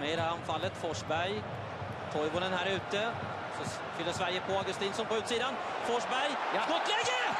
med i det här anfallet. Forsberg. Toivonen här ute. Så fyller Sverige på Augustinsson på utsidan. Forsberg. Ja. Skottläge!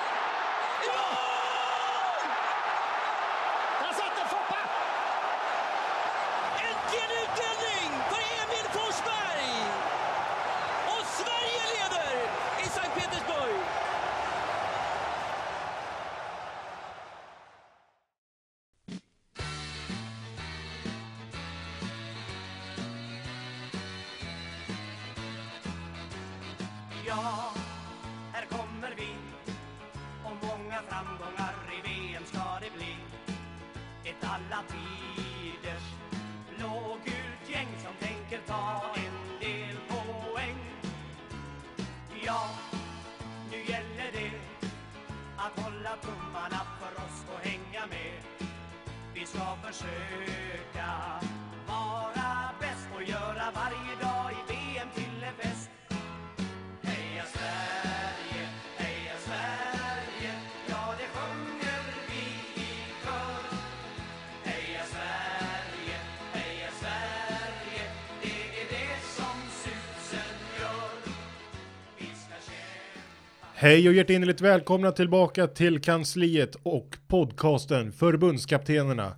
Hej och hjärtinnerligt välkomna tillbaka till kansliet och podcasten Förbundskaptenerna.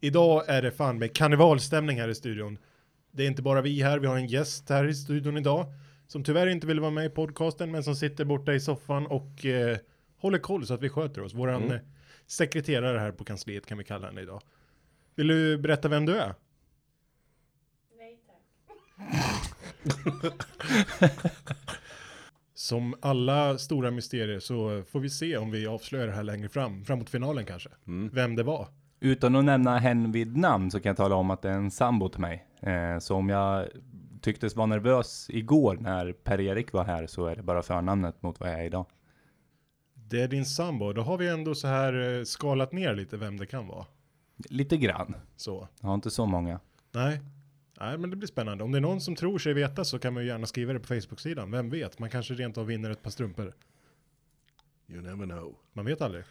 Idag är det fan med karnevalstämning här i studion. Det är inte bara vi här, vi har en gäst här i studion idag som tyvärr inte vill vara med i podcasten men som sitter borta i soffan och eh, håller koll så att vi sköter oss. Våran eh, sekreterare här på kansliet kan vi kalla henne idag. Vill du berätta vem du är? Nej tack. Som alla stora mysterier så får vi se om vi avslöjar det här längre fram, framåt finalen kanske. Vem det var. Utan att nämna hen vid namn så kan jag tala om att det är en sambo till mig. Eh, så om jag tycktes vara nervös igår när Per-Erik var här så är det bara förnamnet mot vad jag är idag. Det är din sambo, då har vi ändå så här eh, skalat ner lite vem det kan vara. Lite grann. Så, Jag har inte så många. nej. Nej, men det blir spännande. Om det är någon som tror sig veta så kan man ju gärna skriva det på Facebook-sidan. Vem vet, man kanske rent av vinner ett par strumpor. You never know. Man vet aldrig.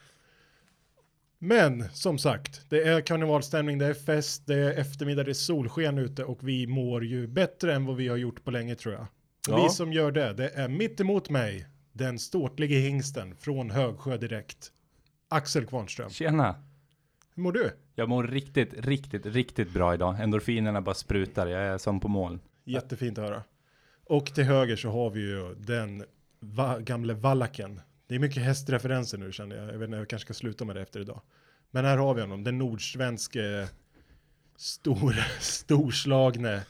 Men som sagt, det är karnevalstämning, det är fest, det är eftermiddag, det är solsken ute och vi mår ju bättre än vad vi har gjort på länge tror jag. Ja. vi som gör det, det är mitt emot mig, den ståtlige hingsten från Högsjö direkt. Axel Kvarnström. Tjena! Hur mår du? Jag mår riktigt, riktigt, riktigt bra idag. Endorfinerna bara sprutar. Jag är som på moln. Jättefint att höra. Och till höger så har vi ju den va gamle vallaken. Det är mycket hästreferenser nu känner jag. Jag vet inte, jag kanske ska sluta med det efter idag. Men här har vi honom, den nordsvenske stor, storslagne,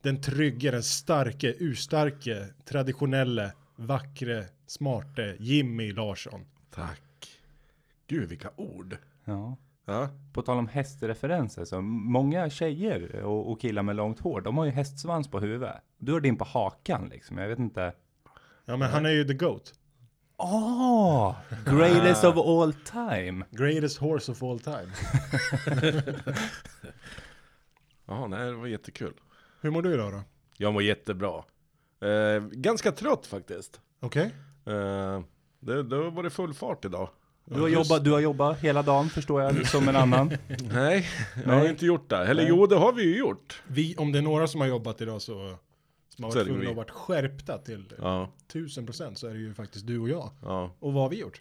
den trygge, den starke, urstarke, traditionelle, vackre, smarte Jimmy Larsson. Tack. Gud, vilka ord. Ja. Ja. På tal om hästreferenser så många tjejer och, och killar med långt hår, de har ju hästsvans på huvudet. Du har din på hakan liksom. Jag vet inte. Ja men han är ju the GOAT. Åh! greatest of all time. Greatest horse of all time. Ja, nej, det var jättekul. Hur mår du idag då? Jag mår jättebra. Eh, ganska trött faktiskt. Okej? Eh, det, det har varit full fart idag. Du har, jobbat, du har jobbat hela dagen förstår jag, som en annan. Nej, jag har inte gjort det. Eller Nej. jo, det har vi ju gjort. Vi, om det är några som har jobbat idag så som har varit tvungna vi. att varit skärpta till Ja, tusen procent så är det ju faktiskt du och jag. ja. Och vad har vi gjort?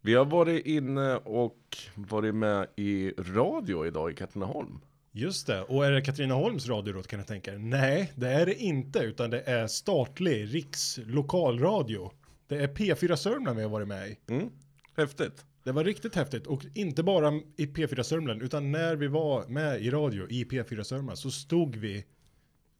Vi har varit inne och varit med i radio idag i Katrineholm. Just det, och är det Katrineholms radio då kan jag tänka? Nej, det är det inte, utan det är statlig rikslokalradio. Det är P4 Sörmland vi har varit med i. Mm. Häftigt. Det var riktigt häftigt och inte bara i P4 Sörmland utan när vi var med i radio i P4 Sörmland så stod vi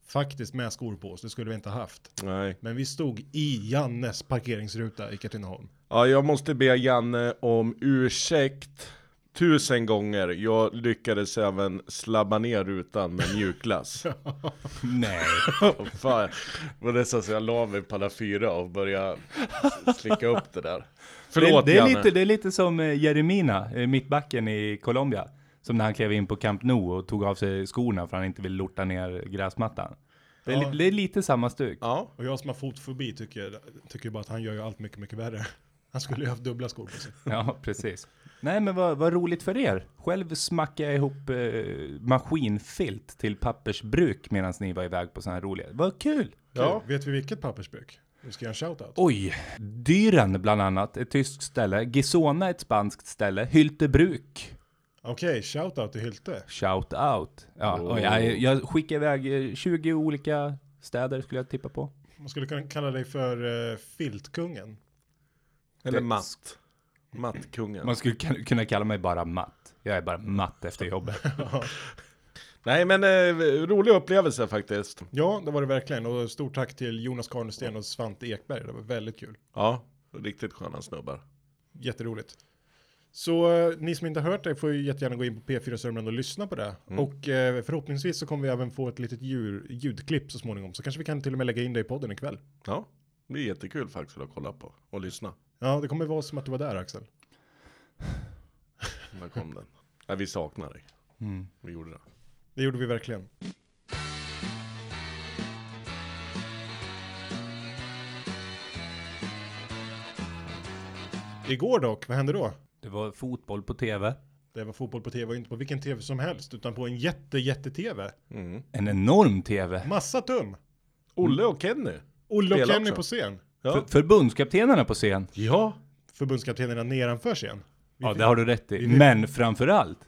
faktiskt med skor på oss, det skulle vi inte ha haft. Nej. Men vi stod i Jannes parkeringsruta i Katrineholm. Ja, jag måste be Janne om ursäkt tusen gånger. Jag lyckades även slabba ner rutan med mjukglass. Nej. Fan, det var nästan så jag la mig på alla fyra och började slicka upp det där. Förlåt det, det, är Janne. lite, det är lite som eh, Jeremina, eh, mittbacken i Colombia. Som när han klev in på Camp Nou och tog av sig skorna för han inte ville lorta ner gräsmattan. Det är, Ja. li- det är lite samma stuk. Ja, Och jag som har fotfobi tycker, tycker bara att han gör ju allt mycket, mycket värre. Han skulle ju haft dubbla skor på sig. Ja, precis. Nej men vad, vad roligt för er. Själv smackade jag ihop eh, maskinfilt till pappersbruk medan ni var iväg på sådana här roliga. Vad kul! Ja. Kul. Vet vi vilket pappersbruk? Vi ska göra en shoutout. Oj! Dyren bland annat, ett tyskt ställe. Gisona ett spanskt ställe. Hyltebruk. Okej, shoutout till Hylte. Shout out. Ja, och jag, jag skickar iväg eh, 20 olika städer skulle jag tippa på. Man skulle kunna kalla dig för uh, Filtkungen. Eller Det- Matt. Mattkungen. Man skulle kunna kalla mig bara Matt. Jag är bara Matt efter jobbet. Nej men eh, rolig upplevelse faktiskt. Ja, det var det verkligen. Och stort tack till Jonas Karnesten och Svante Ekberg. Det var väldigt kul. Ja, riktigt sköna snubbar. Jätteroligt. Så eh, ni som inte har hört det får ju jättegärna gå in på P4 Sörmland och lyssna på det. Och eh, förhoppningsvis så kommer vi även få ett litet djur, ljudklipp så småningom. Så kanske vi kan till och med lägga in det i podden ikväll. Ja, det är jättekul faktiskt att kolla på och lyssna. Ja, det kommer vara som att du var där Axel. Där kom den. Nej, vi saknar dig. Mm. Vi gjorde det. Det gjorde vi verkligen. Igår dock, vad hände då? Det var fotboll på tv. Det var fotboll på tv och inte på vilken tv som helst utan på en jätte jätte tv. Mm. En enorm tv. Massa tum. Olle och Kenny. Olle och Kenny också. på scen. Ja. För, förbundskaptenerna på scen. ja. Förbundskaptenerna nedanför scen. Vi Ja, fick- det har du rätt i. Men framförallt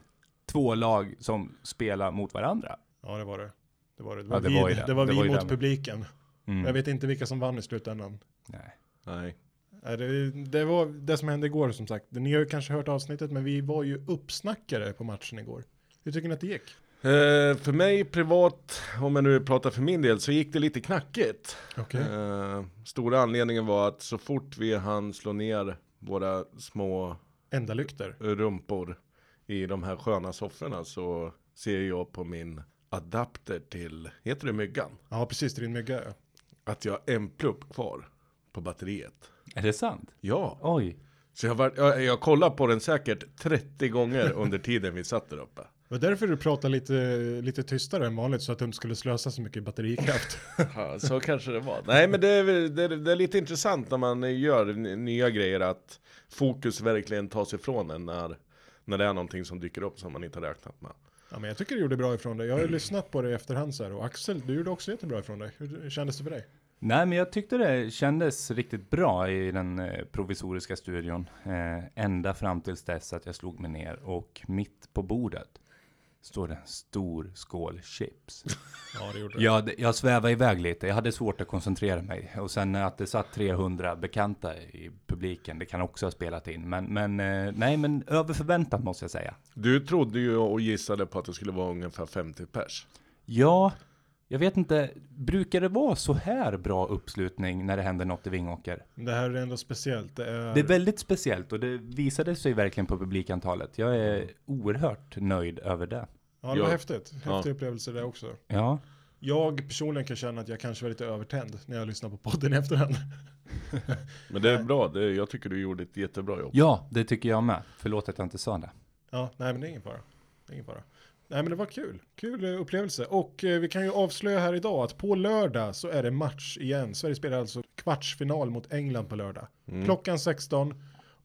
två lag som spelar mot varandra. Ja, det var det. Det var det. Det Ja, var det vi, var det. det var Det vi var mot det. publiken. Mm. Jag vet inte vilka som vann i slutändan. Nej. Nej. Det, det var det som hände igår som sagt. Ni har ju kanske hört avsnittet men vi var ju uppsnackare på matchen igår. Hur tycker ni att det gick? Eh, för mig privat, om jag nu pratar för min del, så gick det lite knackigt. Okej. Eh, stora anledningen var att så fort vi hann slå ner våra små Enda lykter. rumpor i de här sköna sofforna så ser jag på min adapter till, heter det myggan? Ja, precis. Det är din mygga. ja. Att jag har en plupp kvar på batteriet. Är det sant? Ja, Oj. så jag, var, jag, jag kollar på den säkert 30 gånger under tiden vi satt där uppe. Det var därför du pratade lite, lite tystare än vanligt så att du inte skulle slösa så mycket batterikraft. Ja, så kanske det var. Nej men det är, det, är, det är lite intressant när man gör nya grejer att fokus verkligen tas ifrån en när, när det är någonting som dyker upp som man inte har räknat med. ja, men jag tycker du gjorde bra ifrån dig. Jag har ju lyssnat på det i efterhand så här. Och Axel, du gjorde också jättebra ifrån dig. Hur hur kändes det för dig? Nej, men jag tyckte det kändes riktigt bra i den eh, provisoriska studion. Eh, ända fram tills dess att jag slog mig ner och mitt på bordet står det en stor skål chips. Ja, det gjorde du. Jag, jag svävade iväg lite, jag hade svårt att koncentrera mig. Och sen att det satt 300 bekanta i publiken, det kan också ha spelat in. Men, men eh, nej, men över förväntan måste jag säga. Du trodde ju och gissade på att det skulle vara ungefär 50 pers. Ja, jag vet inte, brukar det vara så här bra uppslutning när det händer något i Vingåker? Det här är ändå speciellt. Det är... Det är väldigt speciellt och det visade sig verkligen på publikantalet. Jag är oerhört nöjd över det. Ja, det var Ja. häftigt. Häftig Ja. upplevelse det också. Ja, Jag personligen kan känna att jag kanske var lite övertänd när jag lyssnar på podden efterhand. Men det är bra, det, jag tycker du gjorde ett jättebra jobb. ja det tycker jag med. Förlåt att jag inte sa det. Ja, nej men det är ingen fara. Det är ingen fara. Nej men det var kul. Kul eh, upplevelse. Och eh, vi kan ju avslöja här idag att på lördag så är det match igen. Sverige spelar alltså kvartsfinal mot England på lördag. Klockan 16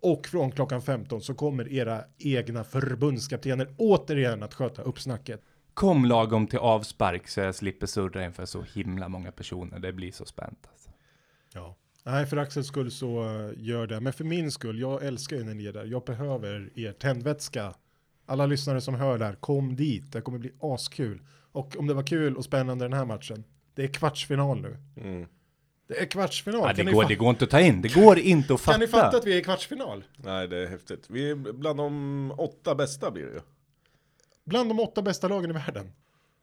och från klockan 15 så kommer era egna förbundskaptener återigen att sköta uppsnacket. Kom lagom till avspark så jag slipper surra inför så himla många personer. Det blir så spänt alltså. Ja. Nej, för Axels skull så eh, gör det. Men för min skull, jag älskar ju när ni är där. Jag behöver er tändvätska. Alla lyssnare som hör där, kom dit. Det kommer bli askul. Och om det var kul och spännande den här matchen, det är kvartsfinal nu. Mm. Det är kvartsfinal. Ja, det, går, det går inte att ta in. Det går inte att fatta. kan ni fatta att vi är i kvartsfinal? Nej, det är häftigt. Vi är bland de åtta bästa blir det ju. Bland de åtta bästa lagen i världen.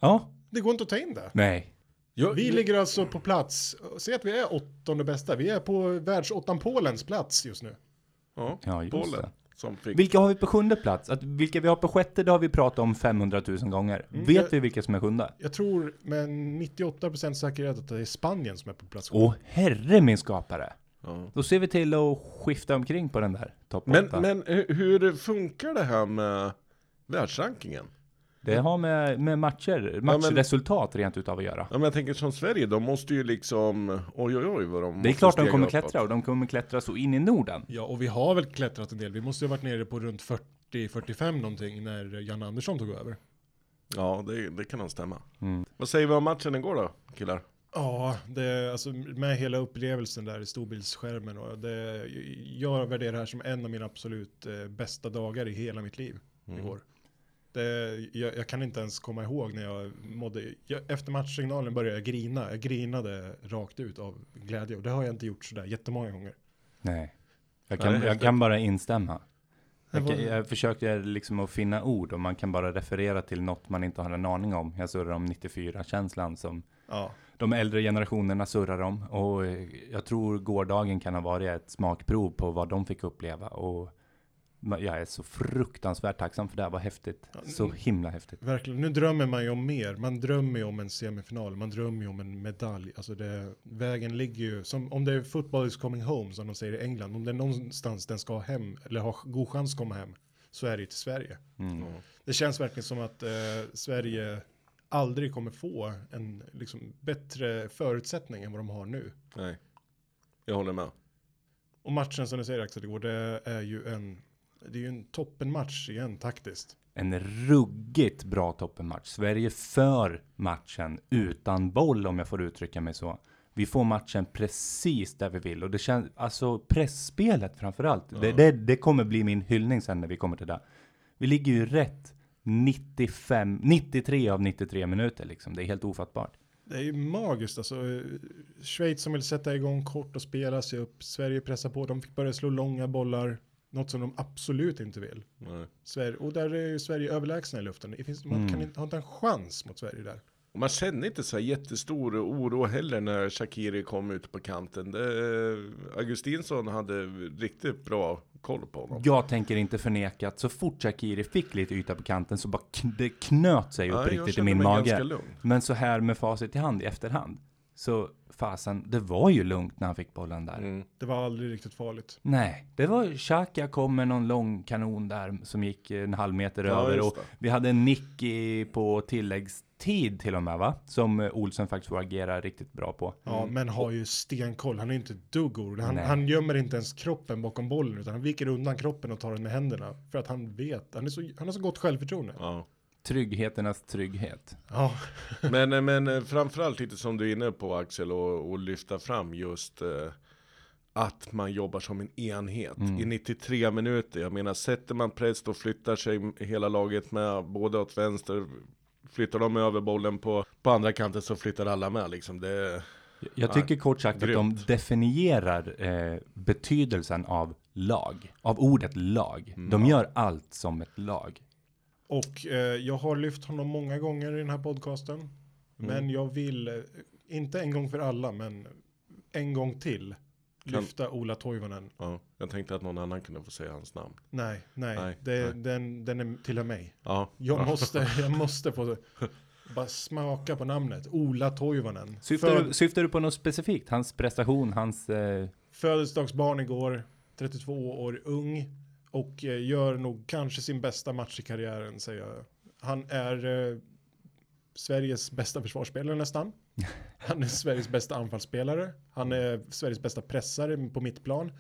Ja, Det går inte att ta in det. nej. Jag, Vi ligger alltså på plats, säg att vi är åttonde bästa. Vi är på världsåttan Polens plats just nu. ja, Ja, just Polen. det. Som fick... Vilka har vi på sjunde plats? Att vilka vi har på sjätte, det har vi pratat om 500 000 gånger. Mm, Vet jag- vi vilka som är sjunde? Jag tror med 98% säkerhet att det är Spanien som är på plats. Åh, herre min skapare. Ja. Då ser vi till att skifta omkring på den där topp Men, men hu- hur funkar det här med världsrankingen? Det har med, med matcher, matchresultat rent utav att göra. Ja, men jag tänker som Sverige, de måste ju liksom, oj oj oj vad de Det är klart de kommer uppåt. klättra och de kommer klättra så in i Norden. Ja, och vi har väl klättrat en del. Vi måste ju ha varit nere på runt 40-45 någonting när Jan Andersson tog över. Ja, det, det kan nog stämma. Mm. Vad säger vi om matchen igår då, killar? Ja, det, alltså med hela upplevelsen där i storbildsskärmen och det, jag värderar det här som en av mina absolut eh, bästa dagar i hela mitt liv Mm. igår. Det, jag, jag kan inte ens komma ihåg när jag mådde, jag, efter matchsignalen började jag grina, jag grinade rakt ut av glädje och det har jag inte gjort sådär jättemånga gånger. Nej. Jag Ja, kan, jag kan bara instämma. Jag, jag försökte liksom att finna ord och man kan bara referera till något man inte har en aning om. Jag surrar om 94-känslan som Ja, de äldre generationerna surrar om. Och jag tror gårdagen kan ha varit ett smakprov på vad de fick uppleva. Och jag är så fruktansvärt tacksam för det här. Vad häftigt. Ja, Så mm. himla häftigt. verkligen. Nu drömmer man ju om mer. Man drömmer ju om en semifinal, man drömmer ju om en medalj. Alltså det, vägen ligger ju, som om det är football is coming home som de säger i England. Om det är någonstans den ska hem, eller har god chans att komma hem, så är det till Sverige. Mm. Det känns verkligen som att eh, Sverige aldrig kommer få en liksom, bättre förutsättning än vad de har nu. Nej, jag håller med. Och matchen som du säger Axel igår, det är ju en, det är ju en toppenmatch igen taktiskt. En ruggigt bra toppenmatch. Sverige för matchen utan boll om jag får uttrycka mig så. Vi får matchen precis där vi vill och det känns, alltså pressspelet framförallt. Det, det, det kommer bli min hyllning sen när vi kommer till det. Vi ligger ju rätt 95, 93 av 93 minuter liksom. Det är helt ofattbart. Det är ju magiskt alltså. Schweiz som vill sätta igång kort och spela sig upp. Sverige pressar på. De fick börja slå långa bollar. Något som de absolut inte vill. Nej. Sverige, och där är ju Sverige överlägsna i luften. Det finns, man kan inte, har inte en chans mot Sverige där. Och man känner inte så här jättestor oro heller när Shakiri kom ut på kanten. Det, Augustinsson hade riktigt bra koll på honom. Jag tänker inte förneka att så fort Shakiri fick lite yta på kanten så bara kn- det knöt sig upp Ja, riktigt i min mage. Men så här med facit i hand i efterhand. Så fasen, det var ju lugnt när han fick bollen där. Mm. Det var aldrig riktigt farligt. Nej, det var Xhaka kom med någon lång kanon där som gick en halv meter Ja, över och vi hade en nick i, på tilläggstid till och med va? Som eh, Olsen faktiskt får agera riktigt bra på. Ja, men har ju stenkoll. Han är inte ett dugg orolig. Han, Nej. han gömmer inte ens kroppen bakom bollen utan han viker undan kroppen och tar den med händerna. För att han vet, han, är så, han har så gott självförtroende. Ja. Tryggheternas trygghet. Ja, Men, men eh, framförallt lite som du är inne på Axel och, och lyfta fram just eh, att man jobbar som en enhet i 93 minuter. Jag menar sätter man press då flyttar sig hela laget med både åt vänster Flyttar de över bollen på, på andra kanten så flyttar alla med liksom. Det, Jag tycker kort sagt att de grymt. definierar eh, betydelsen av lag. Av ordet lag. De gör allt som ett lag. Och eh, jag har lyft honom många gånger i den här podcasten. Men jag vill, eh, inte en gång för alla, men en gång till Kan- lyfta Ola Toivonen. ja, jag tänkte att någon annan kunde få säga hans namn. Nej, nej, Nej, det, nej. Den, den är tillhör mig. Ja, Jag ja. måste, jag måste få bara smaka på namnet. Ola Toivonen. Syftar, Föd- du, syftar du på något specifikt? Hans prestation, hans... Eh, Födelsedagsbarn igår, 32 år ung och eh, gör nog kanske sin bästa match i karriären säger jag. Han är eh, Sveriges bästa försvarsspelare nästan. Han är Sveriges bästa anfallsspelare. Han är Sveriges bästa pressare på mittplan.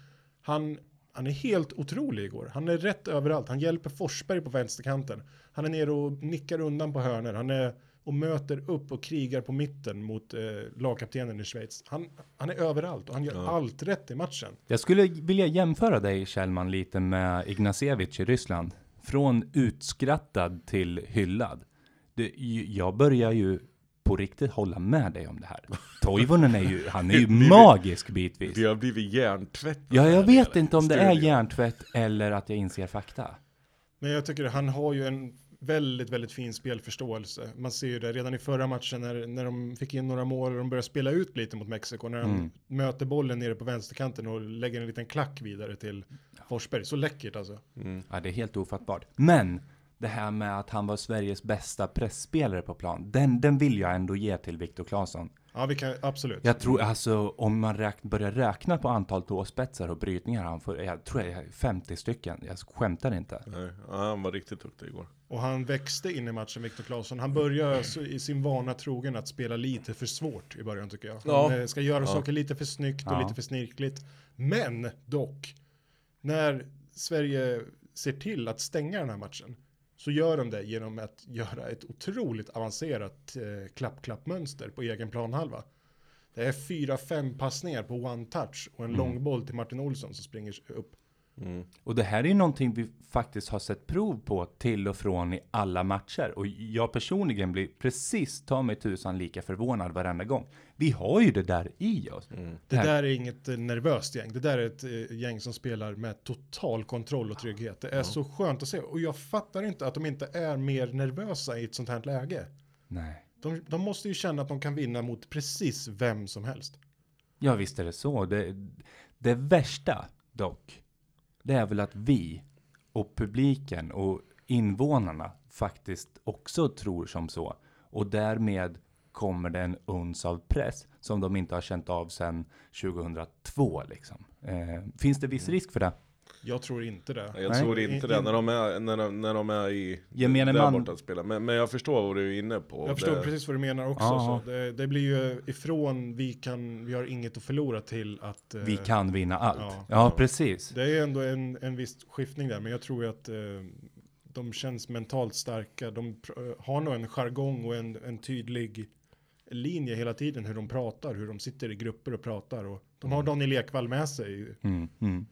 Han, han är helt otrolig igår. Han är rätt överallt. Han hjälper Forsberg på vänsterkanten. Han är nere och nickar undan på hörner. Han är och möter upp och krigar på mitten mot eh, lagkaptenen i Schweiz. Han, han är överallt och han gör allt rätt i matchen. jag skulle vilja jämföra dig, Kjellman, lite med Ignacevich i Ryssland. Från utskrattad till hyllad. Det, jag börjar ju på riktigt hålla med dig om det här. Toivonen är ju, han är ju Vi- magisk bitvis. Vi har blivit hjärntvättade. Ja, jag vet inte om det är studion. hjärntvätt eller att jag inser fakta. Men jag tycker han har ju en väldigt, väldigt fin spelförståelse. Man ser ju det redan i förra matchen när, när de fick in några mål och de började spela ut lite mot Mexiko. När de Mm. möter bollen nere på vänsterkanten och lägger en liten klack vidare till Forsberg. Så läckert alltså. Ja, det är helt ofattbart. Men det här med att han var Sveriges bästa pressspelare på plan, den, den vill jag ändå ge till Viktor Claesson. Ja, vi kan absolut. Jag tror alltså om man räk, börjar räkna på antal tåspetsar och brytningar han får, jag tror jag är 50 stycken. Jag skämtar inte. Nej, ja, han var riktigt duktig igår. Och han växte in i matchen, Viktor Claesson. Han börjar i sin vana trogen att spela lite för svårt i början tycker jag. Han Ja. eh, ska göra Ja. saker lite för snyggt och Ja. lite för snirkligt. Men dock, när Sverige ser till att stänga den här matchen så gör de det genom att göra ett otroligt avancerat eh, klapp-klapp-mönster på egen planhalva. Det är fyra, fem passningar på one touch och en lång boll till Martin Olsson som springer upp. Och det här är ju någonting vi faktiskt har sett prov på till och från i alla matcher. Och jag personligen blir precis ta mig tusan lika förvånad varenda gång. Vi har ju det där i oss. Det här- där är inget eh, nervöst gäng. Det där är ett eh, gäng som spelar med total kontroll och trygghet. Det är så skönt att se. Och jag fattar inte att de inte är mer nervösa i ett sånt här läge. Nej. De, de måste ju känna att de kan vinna mot precis vem som helst. Ja, visst är det så. Det, det värsta dock, det är väl att vi och publiken och invånarna faktiskt också tror som så. Och därmed kommer det en uns av press som de inte har känt av sedan 2002 liksom. Eh, finns det viss risk för det? Jag tror inte det. Jag Nej. tror inte det när de är, när de, när de är i Gemene där man- borta och spelar. Men, men jag förstår vad du är inne på. Jag förstår det, precis vad du menar också. Så det, det blir ju ifrån vi kan, vi har inget att förlora till att eh, Vi kan vinna allt. ja. Ja, precis. Det är ändå en, en viss skiftning där, men jag tror ju att eh, de känns mentalt starka. De pr- eh, har nog en jargong och en, en tydlig linje hela tiden hur de pratar, hur de sitter i grupper och pratar. Och de har Daniel Ekvall med sig, Mm, mm.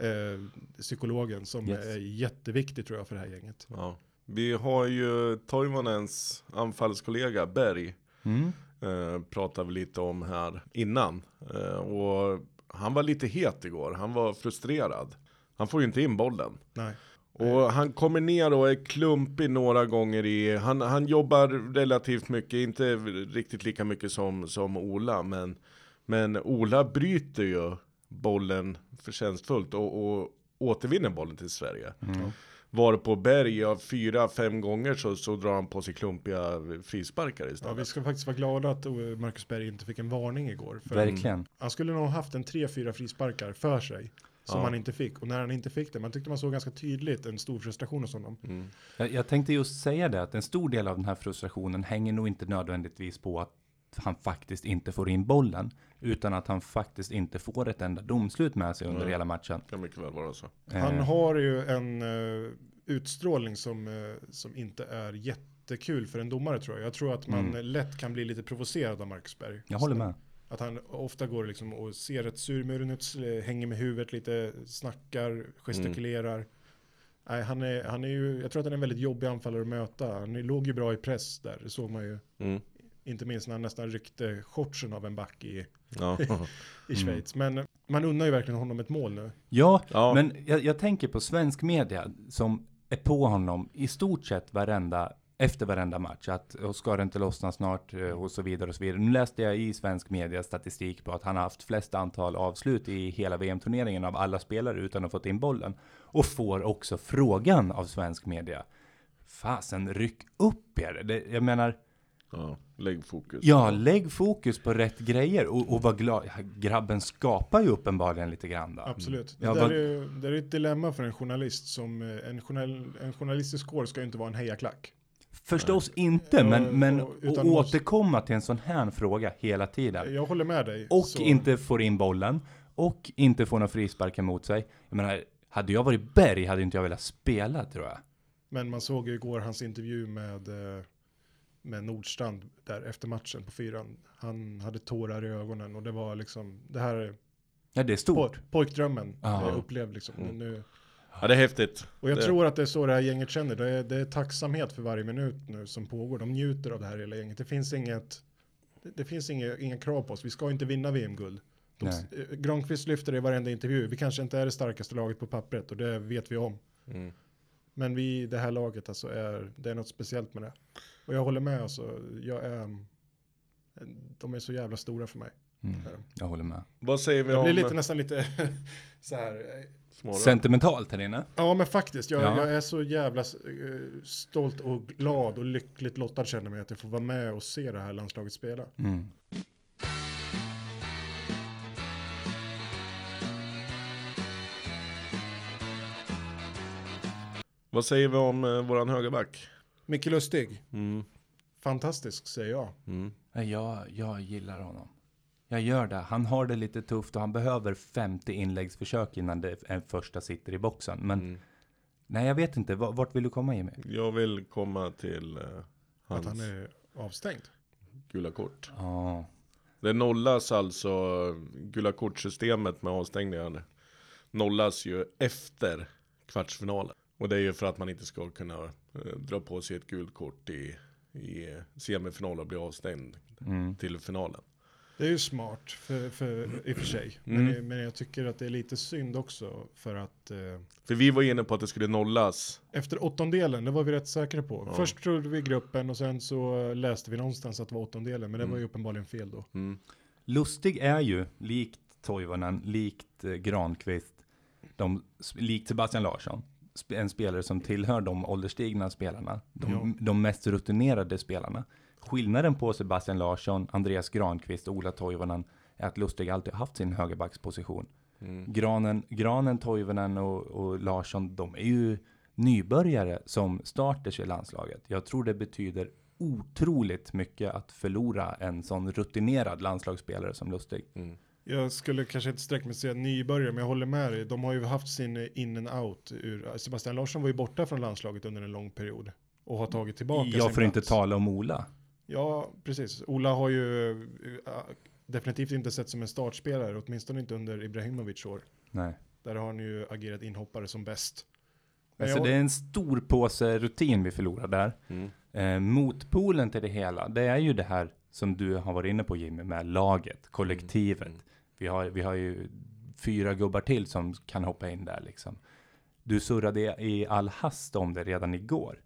Eh, psykologen, som Yes. är jätteviktig tror jag för det här gänget. ja. Vi har ju Toivonens anfallskollega Berg. Mm. Eh, pratade vi lite om här innan. Eh, och han var lite het igår. Han var frustrerad. Han får ju inte in bollen. Nej. Och han kommer ner och är klumpig några gånger i, han, han jobbar relativt mycket, inte riktigt lika mycket som, som Ola, men, men Ola bryter ju bollen förtjänstfullt och, och återvinner bollen till Sverige. Mm. Varpå Berg av fyra, fem gånger så, så drar han på sig klumpiga frisparkar Ja, istället. vi ska faktiskt vara glada att eh, Marcus Berg inte fick en varning igår. För Verkligen. Han skulle nog haft en tre, fyra frisparkar för sig. Som Ja. han inte fick. Och när han inte fick det, man tyckte man såg ganska tydligt en stor frustration hos honom. Mm. Jag, jag tänkte just säga det, att en stor del av den här frustrationen hänger nog inte nödvändigtvis på att han faktiskt inte får in bollen, utan att han faktiskt inte får ett enda domslut med sig under Nej. hela matchen. Kan mycket väl vara så. Han Eh, har ju en eh, utstrålning som, eh, som inte är jättekul för en domare tror jag. Jag tror att man Mm. lätt kan bli lite provocerad av Marcus Berg. Jag håller med. Att han ofta går liksom och ser ett surmulen ut, hänger med huvudet lite, snackar, gestikulerar. Nej, han är, han är ju, jag tror att han är en väldigt jobbig anfallare att möta. Han låg ju bra i press där, det såg man ju. Mm. Inte minst när han nästan ryckte shortsen av en back i, Ja. i Schweiz. Men man unnar ju verkligen honom ett mål nu. Ja, Ja. men jag, jag tänker på svensk media som är på honom i stort sett varenda, efter varenda match. Att och ska det inte lossna snart eh, och så vidare och så vidare. Nu läste jag i svensk media statistik på att han har haft flest antal avslut i hela VM-turneringen av alla spelare utan att ha fått in bollen. Och får också frågan av svensk media. Fasen, ryck upp er. Det, jag menar, ja, lägg fokus. ja, lägg fokus på rätt grejer och, och var glad. Grabben skapar ju uppenbarligen lite grann då. Absolut. Ja, det, vad- där är, ju- det är ett dilemma för en journalist som, eh, en, journal, en journalistisk kår ska ju inte vara en hejaklack. Förstås inte, Ja, men, men och- att utan måste- återkomma till en sån här fråga hela tiden. Jag håller med dig. Och Så- inte får in bollen. Och inte får några frisparkar mot sig. Jag menar, hade jag varit Berg hade inte jag velat spela tror jag. Men man såg ju igår hans intervju med, eh, med Nordstrand där efter matchen på fyran. Han hade tårar i ögonen och det var liksom, det här är Ja, det är po stort. pojkdrömmen Ja. jag upplevde liksom. Mm. Nu, Ja, det är häftigt. och jag Det- tror att det är så det här gänget känner. Det är, det är tacksamhet för varje minut nu som pågår. De njuter av det här hela gänget. Det finns inget, det, det finns inga, inga krav på oss. Vi ska inte vinna VM-guld. Eh, Granqvist lyfter det i varenda intervju. Vi kanske inte är det starkaste laget på pappret och det vet vi om. Mm. Men vi, det här laget alltså är, det är något speciellt med det. Och jag håller med alltså, jag är, de är så jävla stora för mig. Mm, jag håller med. Vad säger vi Jag om blir lite nästan lite så här, eh, Småland? Sentimentalt här inne. ja men faktiskt, jag, Ja. jag är så jävla eh, stolt och glad och lyckligt lottad känner mig att jag får vara med och se det här landslaget spela. Mm. Vad säger vi om eh, våran högerback? Micke Lustig, Mm. fantastisk säger jag. Mm. Nej, Jag, jag gillar honom. Jag gör det. Han har det lite tufft och han behöver 50 inläggsförsök innan det en första sitter i boxen. Men Mm. Nej, jag vet inte. Va- Vart vill du komma Jimmy? Jag vill komma till Att hans han är avstängd. gula kort. Ja, Det nollas alltså, gula kortsystemet med avstängningar nollas ju efter kvartsfinalen. Och det är ju för att man inte ska kunna eh, dra på sig ett gult kort i, i semifinal och bli avstängd mm. till finalen. Det är ju smart för, för, i och för sig. Mm. Men, men jag tycker att det är lite synd också för att eh, För vi var inne på att det skulle nollas. efter åttondelen, det var vi rätt säkra på. Ja. Först trodde vi gruppen och sen så läste vi någonstans att det var åttondelen, men det Mm. var ju uppenbarligen fel då. Mm. Lustig är ju, likt Toivonen, likt eh, Granqvist, de, likt Sebastian Larsson, en spelare som tillhör de ålderstigna spelarna, de, Ja. de mest rutinerade spelarna. Skillnaden på Sebastian Larsson, Andreas Granqvist och Ola Toivonen är att Lustig alltid haft sin högerbacksposition. Mm. Granen, Granen, Toivonen och, och Larsson, de är ju nybörjare som starters i landslaget. Jag tror det betyder otroligt mycket att förlora en sån rutinerad landslagsspelare som Lustig. Mm. Jag skulle kanske inte sträcka mig till att säga nybörjare, men jag håller med dig. De har ju haft sin in and out. Ur, Sebastian Larsson var ju borta från landslaget under en lång period. Och har tagit tillbaka Jag sin får inte tala om Ola. Ja, precis. Ola har ju äh, definitivt inte sett som en startspelare, åtminstone inte under Ibrahimovic år. Nej. Där har han ju agerat inhoppare som bäst. Alltså jag- det är en stor påse rutin vi förlorar där. Mm. Eh, motpolen till det hela, det är ju det här som du har varit inne på Jimmy, med laget, kollektivet. Mm. Vi, har, vi har ju fyra gubbar till som kan hoppa in där liksom. Du surrade i all hast om det redan igår.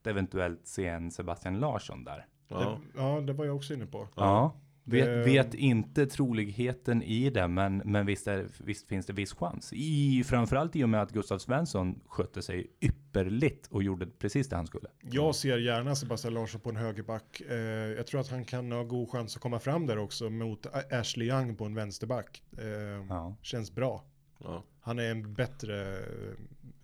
Att eventuellt se en Sebastian Larsson där. Ja. Det, ja, det var jag också inne på. Ja. Vet, vet inte troligheten i det, men, men visst, är, visst finns det viss chans. I, framförallt i och med att Gustav Svensson skötte sig ypperligt och gjorde precis det han skulle. Jag ser gärna Sebastian Larsson på en högerback. Eh, jag tror att han kan ha god chans att komma fram där också mot Ashley Young på en vänsterback. Eh, Ja. Känns bra. Ja. Han är en bättre eh,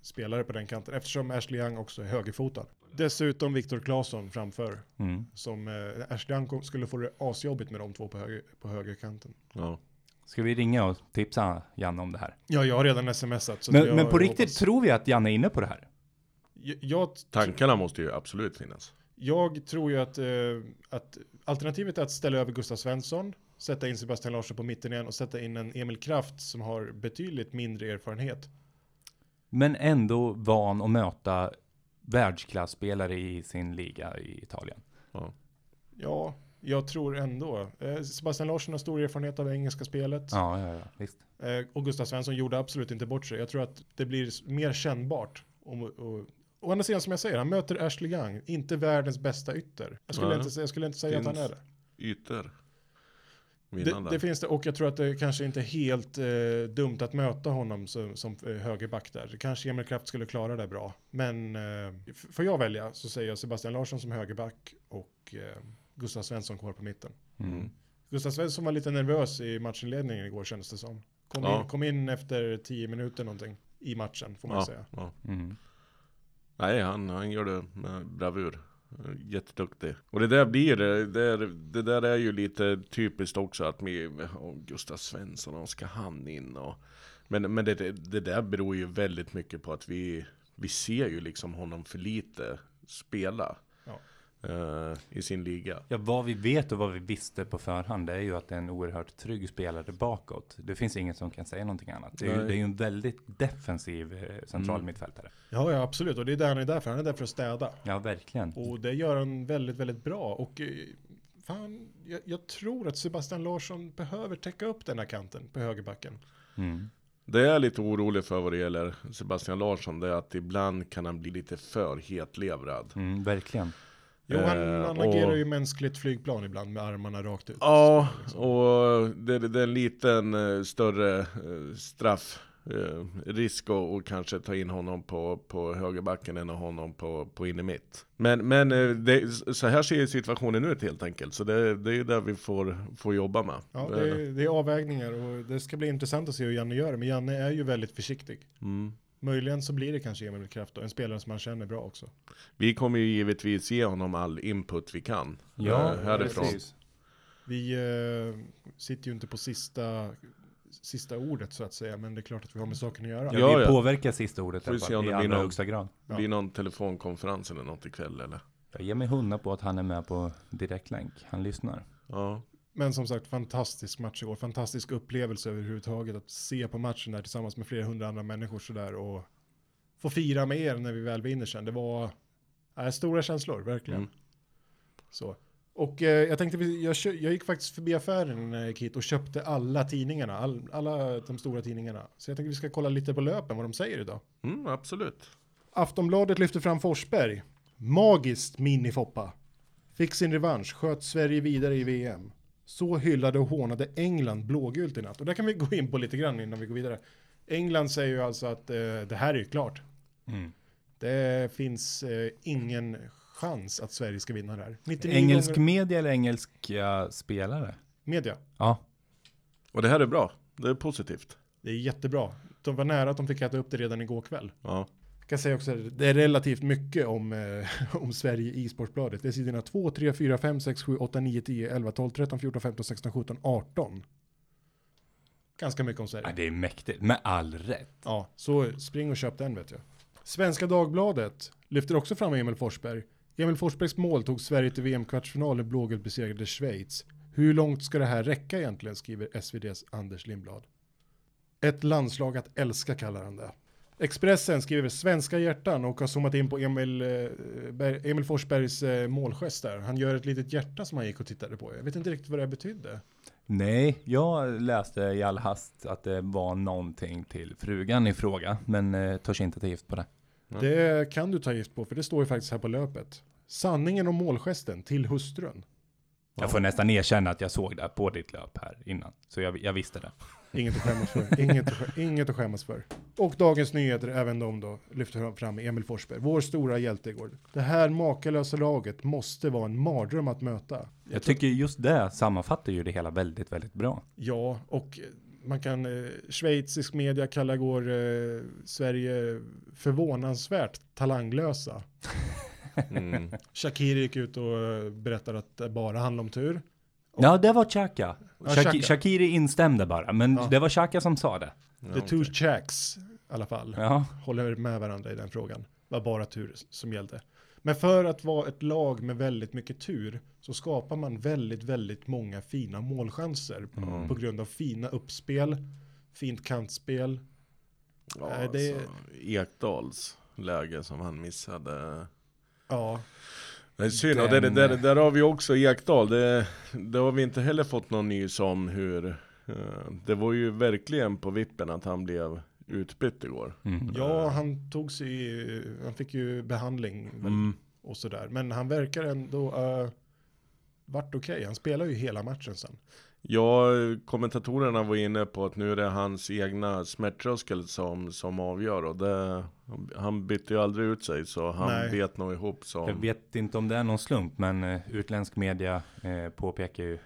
spelare på den kanten eftersom Ashley Young också är högerfotad. Dessutom Viktor Claesson framför. Mm. Som eh, Ashley Young kom- skulle få det asjobbigt med de två på, höger, på högerkanten. Ja. Ska vi ringa och tipsa Janne om det här? Ja, jag har redan smsat. Så Men, jag, men på riktigt, hoppas- tror vi att Janne är inne på det här? Jag, jag, Tankarna måste ju absolut finnas. jag tror ju att, eh, att alternativet är att ställa över Gustav Svensson, sätta in Sebastian Larsson på mitten igen och sätta in en Emil Kraft som har betydligt mindre erfarenhet. Men ändå van att möta världsklasspelare i sin liga i Italien. Ja. Ja, jag tror ändå. Eh, Sebastian Larsson har stor erfarenhet av engelska spelet. Ja, ja, ja, visst. Eh, och Gustav Svensson gjorde absolut inte bort sig. Jag tror att det blir mer kännbart. Om, och, å andra sidan som jag säger, han möter Ashley Young, inte världens bästa ytter. Jag skulle, Nej. inte, säga- jag skulle inte säga att han är Finns det. Ytor. Det. Det finns det, och jag tror att det kanske inte är helt eh, dumt att möta honom som, som eh, högerback där. Kanske Emil Kraft skulle klara det bra. Men eh, får jag välja så säger jag Sebastian Larsson som högerback och eh, Gustav Svensson kvar på mitten. Mm. Gustav Svensson var lite nervös i matchinledningen igår kändes det som. Kom, Ja. in, kom in efter tio minuter någonting i matchen får man ja. säga. Ja. Mm. Nej, han, han gör det med bravur. Jätteduktig. Och det där blir det, där- det där är ju lite typiskt också att med Gustav Svensson, och ska han in och Men, men det, det, det där beror ju väldigt mycket på att vi, vi ser ju liksom honom för lite spela. Eh, I sin liga. Ja, vad vi vet och vad vi visste på förhand, det är ju att det är en oerhört trygg spelare bakåt. Det finns ingen som kan säga någonting annat. Det är, ju, det är ju en väldigt defensiv eh, central Mm. mittfältare. Ja, ja, absolut. Och det är där han är där för. Han är där för att städa. Ja, verkligen. Och det gör han väldigt, väldigt bra. Och eh, fan, jag, jag tror att Sebastian Larsson behöver täcka upp den här kanten på högerbacken. Mm. Det jag är lite orolig för vad det gäller Sebastian Larsson, det är att ibland kan han bli lite för hetlevrad. Mm, verkligen. Jo, han, Eh, han och- agerar ju mänskligt flygplan ibland med armarna rakt ut. Ja, Liksom. och det, det är en liten eh, större eh, straff eh, risk att och kanske ta in honom på, på högerbacken än att ha honom på, på in i mitt. Men, men det, så här ser situationen ut helt enkelt. Så det, det är där vi får, får jobba med. Ja, det, är, det är avvägningar och det ska bli intressant att se hur Janne gör. Men Janne är ju väldigt försiktig. Mm. Möjligen så blir det kanske Emil Kraft då, en spelare som man känner bra också. Vi kommer ju givetvis ge honom all input vi kan Ja, eh, härifrån. precis. Vi eh, sitter ju inte på sista sista ordet så att säga, men det är klart att vi har med saken att göra. Ja, Ja, vi ja. påverkar sista ordet i Får se det blir allra någon- högsta grad. Blir någon telefonkonferens eller något ikväll eller? Jag ger mig hundra på att han är med på direktlänk. Han lyssnar. Ja. Men som sagt, fantastisk match igår. Fantastisk upplevelse överhuvudtaget att se på matchen där tillsammans med flera hundra andra människor sådär och få fira med er när vi väl vinner sen. Det var äh, stora känslor, verkligen. Mm. Så. Och eh, jag tänkte, jag, jag gick faktiskt förbi affären när jag gick hit och köpte alla tidningarna, all, alla de stora tidningarna. Så jag tänkte vi ska kolla lite på löpen vad de säger idag. Mm, absolut. Aftonbladet lyfter fram Forsberg. Magiskt minifoppa. Fick sin revansch, sköt Sverige vidare i VM. Så hyllade och hånade England blågult i natt. Och där kan vi gå in på lite grann innan vi går vidare. England säger ju alltså att eh, det här är ju klart. Mm. Det finns eh, ingen chans att Sverige ska vinna det här. 99 Engelsk gånger media eller engelska spelare? media. Ja. Och det här är bra. Det är positivt. Det är jättebra. De var nära att de fick äta upp det redan igår kväll. Ja. Jag kan säga också att det är relativt mycket om, eh, om Sverige i Sportbladet. Det är sidorna 2, 3, 4, 5, 6, 7, 8, 9, 10, 11, 12, 13, 14, 15, 16, 17, 18. Ganska mycket om Sverige. ja, det är mäktigt. Med all rätt. Ja, så spring och köp den vet jag. Svenska Dagbladet lyfter också fram Emil Forsberg. Emil Forsbergs mål tog Sverige till VM-kvartsfinal när blågult besegrade Schweiz. Hur långt ska det här räcka egentligen, skriver SVDs Anders Lindblad. Ett landslag att älska kallar han det. Expressen skriver svenska hjärtan och har zoomat in på Emil, eh, Emil Forsbergs eh, målgest där. Han gör ett litet hjärta som han gick och tittade på. Jag vet inte riktigt vad det betydde. Nej, jag läste i all hast att det var någonting till frugan i fråga, men eh, törs inte ta gift på det. Ja. Det kan du ta gift på, för det står ju faktiskt här på löpet. Sanningen om målgesten till hustrun. Jag får nästan erkänna att jag såg det på ditt löp här innan, så jag, jag visste det. Inget att skämmas för. Inget, att inget att skämmas för. Och Dagens Nyheter, även de då, lyfter fram Emil Forsberg, vår stora hjälte igår. Det här makalösa laget måste vara en mardröm att möta. Jag tycker just det sammanfattar ju det hela väldigt, väldigt bra. Ja, och man kan, eh, schweizisk media kallar igår eh, Sverige förvånansvärt talanglösa. Mm. Shakiri gick ut och eh, berättade att det bara handlar om tur. Ja, det var Xhaka. Ja. Shakiri instämde bara, men Ja. det var Xhaka som sa det. The two checks i alla fall. Ja, håller med varandra i den frågan. var bara tur som gällde. Men för att vara ett lag med väldigt mycket tur så skapar man väldigt, väldigt många fina målchanser Mm. på grund av fina uppspel, fint kantspel. Ja, Nej, det- alltså, Ekdals läge som han missade. Ja, Det är synd, och där, där, där har vi också Ekdal. Det, det har vi inte heller fått någon nys om hur... eh, det var ju verkligen på vippen att han blev utbytt igår. mm. ja han tog sig, han fick ju behandling Mm. och sådär. Men han verkar ändå uh, vart okej. Han spelar ju hela matchen sen. Ja, kommentatorerna var inne på att nu är det hans egna smärttröskel som, som avgör och det, han bytte ju aldrig ut sig så han Nej. bet nog ihop som... Jag vet inte om det är någon slump, men eh, utländsk media eh, påpekar ju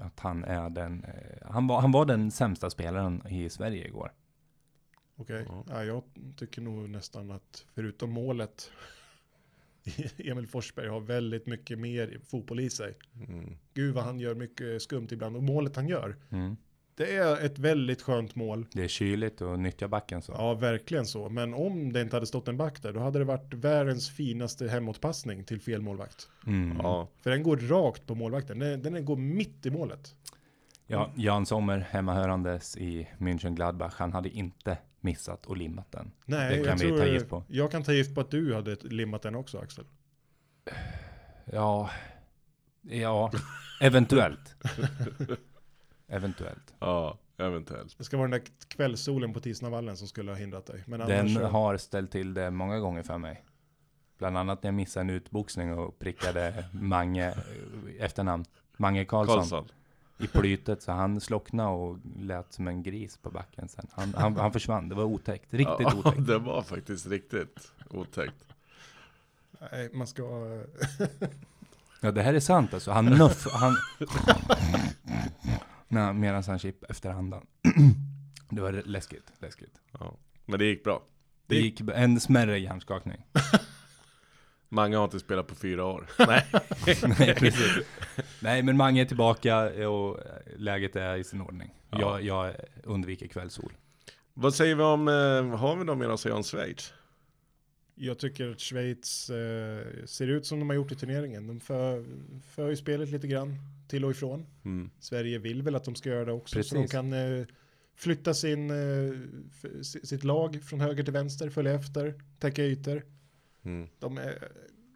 att han är den, eh, han, var, han var den sämsta spelaren i Sverige igår. Okej, Ja. ja, jag tycker nog nästan att förutom målet Emil Forsberg har väldigt mycket mer fotboll i sig. Mm. Gud vad han gör mycket skumt ibland och målet han gör. Mm. Det är ett väldigt skönt mål. Det är kyligt och nyttja backen så. Ja, verkligen så. Men om det inte hade stått en back där, då hade det varit världens finaste hemåtpassning till fel målvakt. Mm. Ja, För den går rakt på målvakten. Den, den går mitt i målet. Ja, Jan Sommer, hemmahörandes i München Gladbach, han hade inte missat och limmat den. Nej, Det kan jag vi tror, ta gift på. Jag kan ta gift på att du hade limmat den också, Axel. Ja, ja, eventuellt. eventuellt. ja, eventuellt. Det ska vara den där kvällssolen på Tisnavallen som skulle ha hindrat dig. Men Den annars så- har ställt till det många gånger för mig. Bland annat när jag missade en utboxning och prickade Mange eh, efternamn. Mange Karlsson, Karlsson. i plytet så han slocknade och lät som en gris på backen sen. Han, han, han försvann, det var otäckt. Riktigt ja, otäckt. det var faktiskt riktigt otäckt. Nej, man ska... Ja det här är sant alltså. Han nuff, han... Nej, medan han chip efter andan. Det var läskigt, läskigt. Ja. Men det gick bra. Det gick en smärre hjärnskakning. Mange har inte spelat på fyra år. Nej, precis. Nej, men Mange är tillbaka och läget är i sin ordning. Ja. Jag, jag undviker kvällssol. Vad säger vi om, eh, har vi något mer att säga om Schweiz? Jag tycker att Schweiz eh, ser ut som de har gjort i turneringen. De för, för ju spelet lite grann till och ifrån. Mm. Sverige vill väl att de ska göra det också. Så Precis. de kan eh, flytta sin, eh, sitt lag från höger till vänster, följa efter, täcka ytor. Mm. De, är,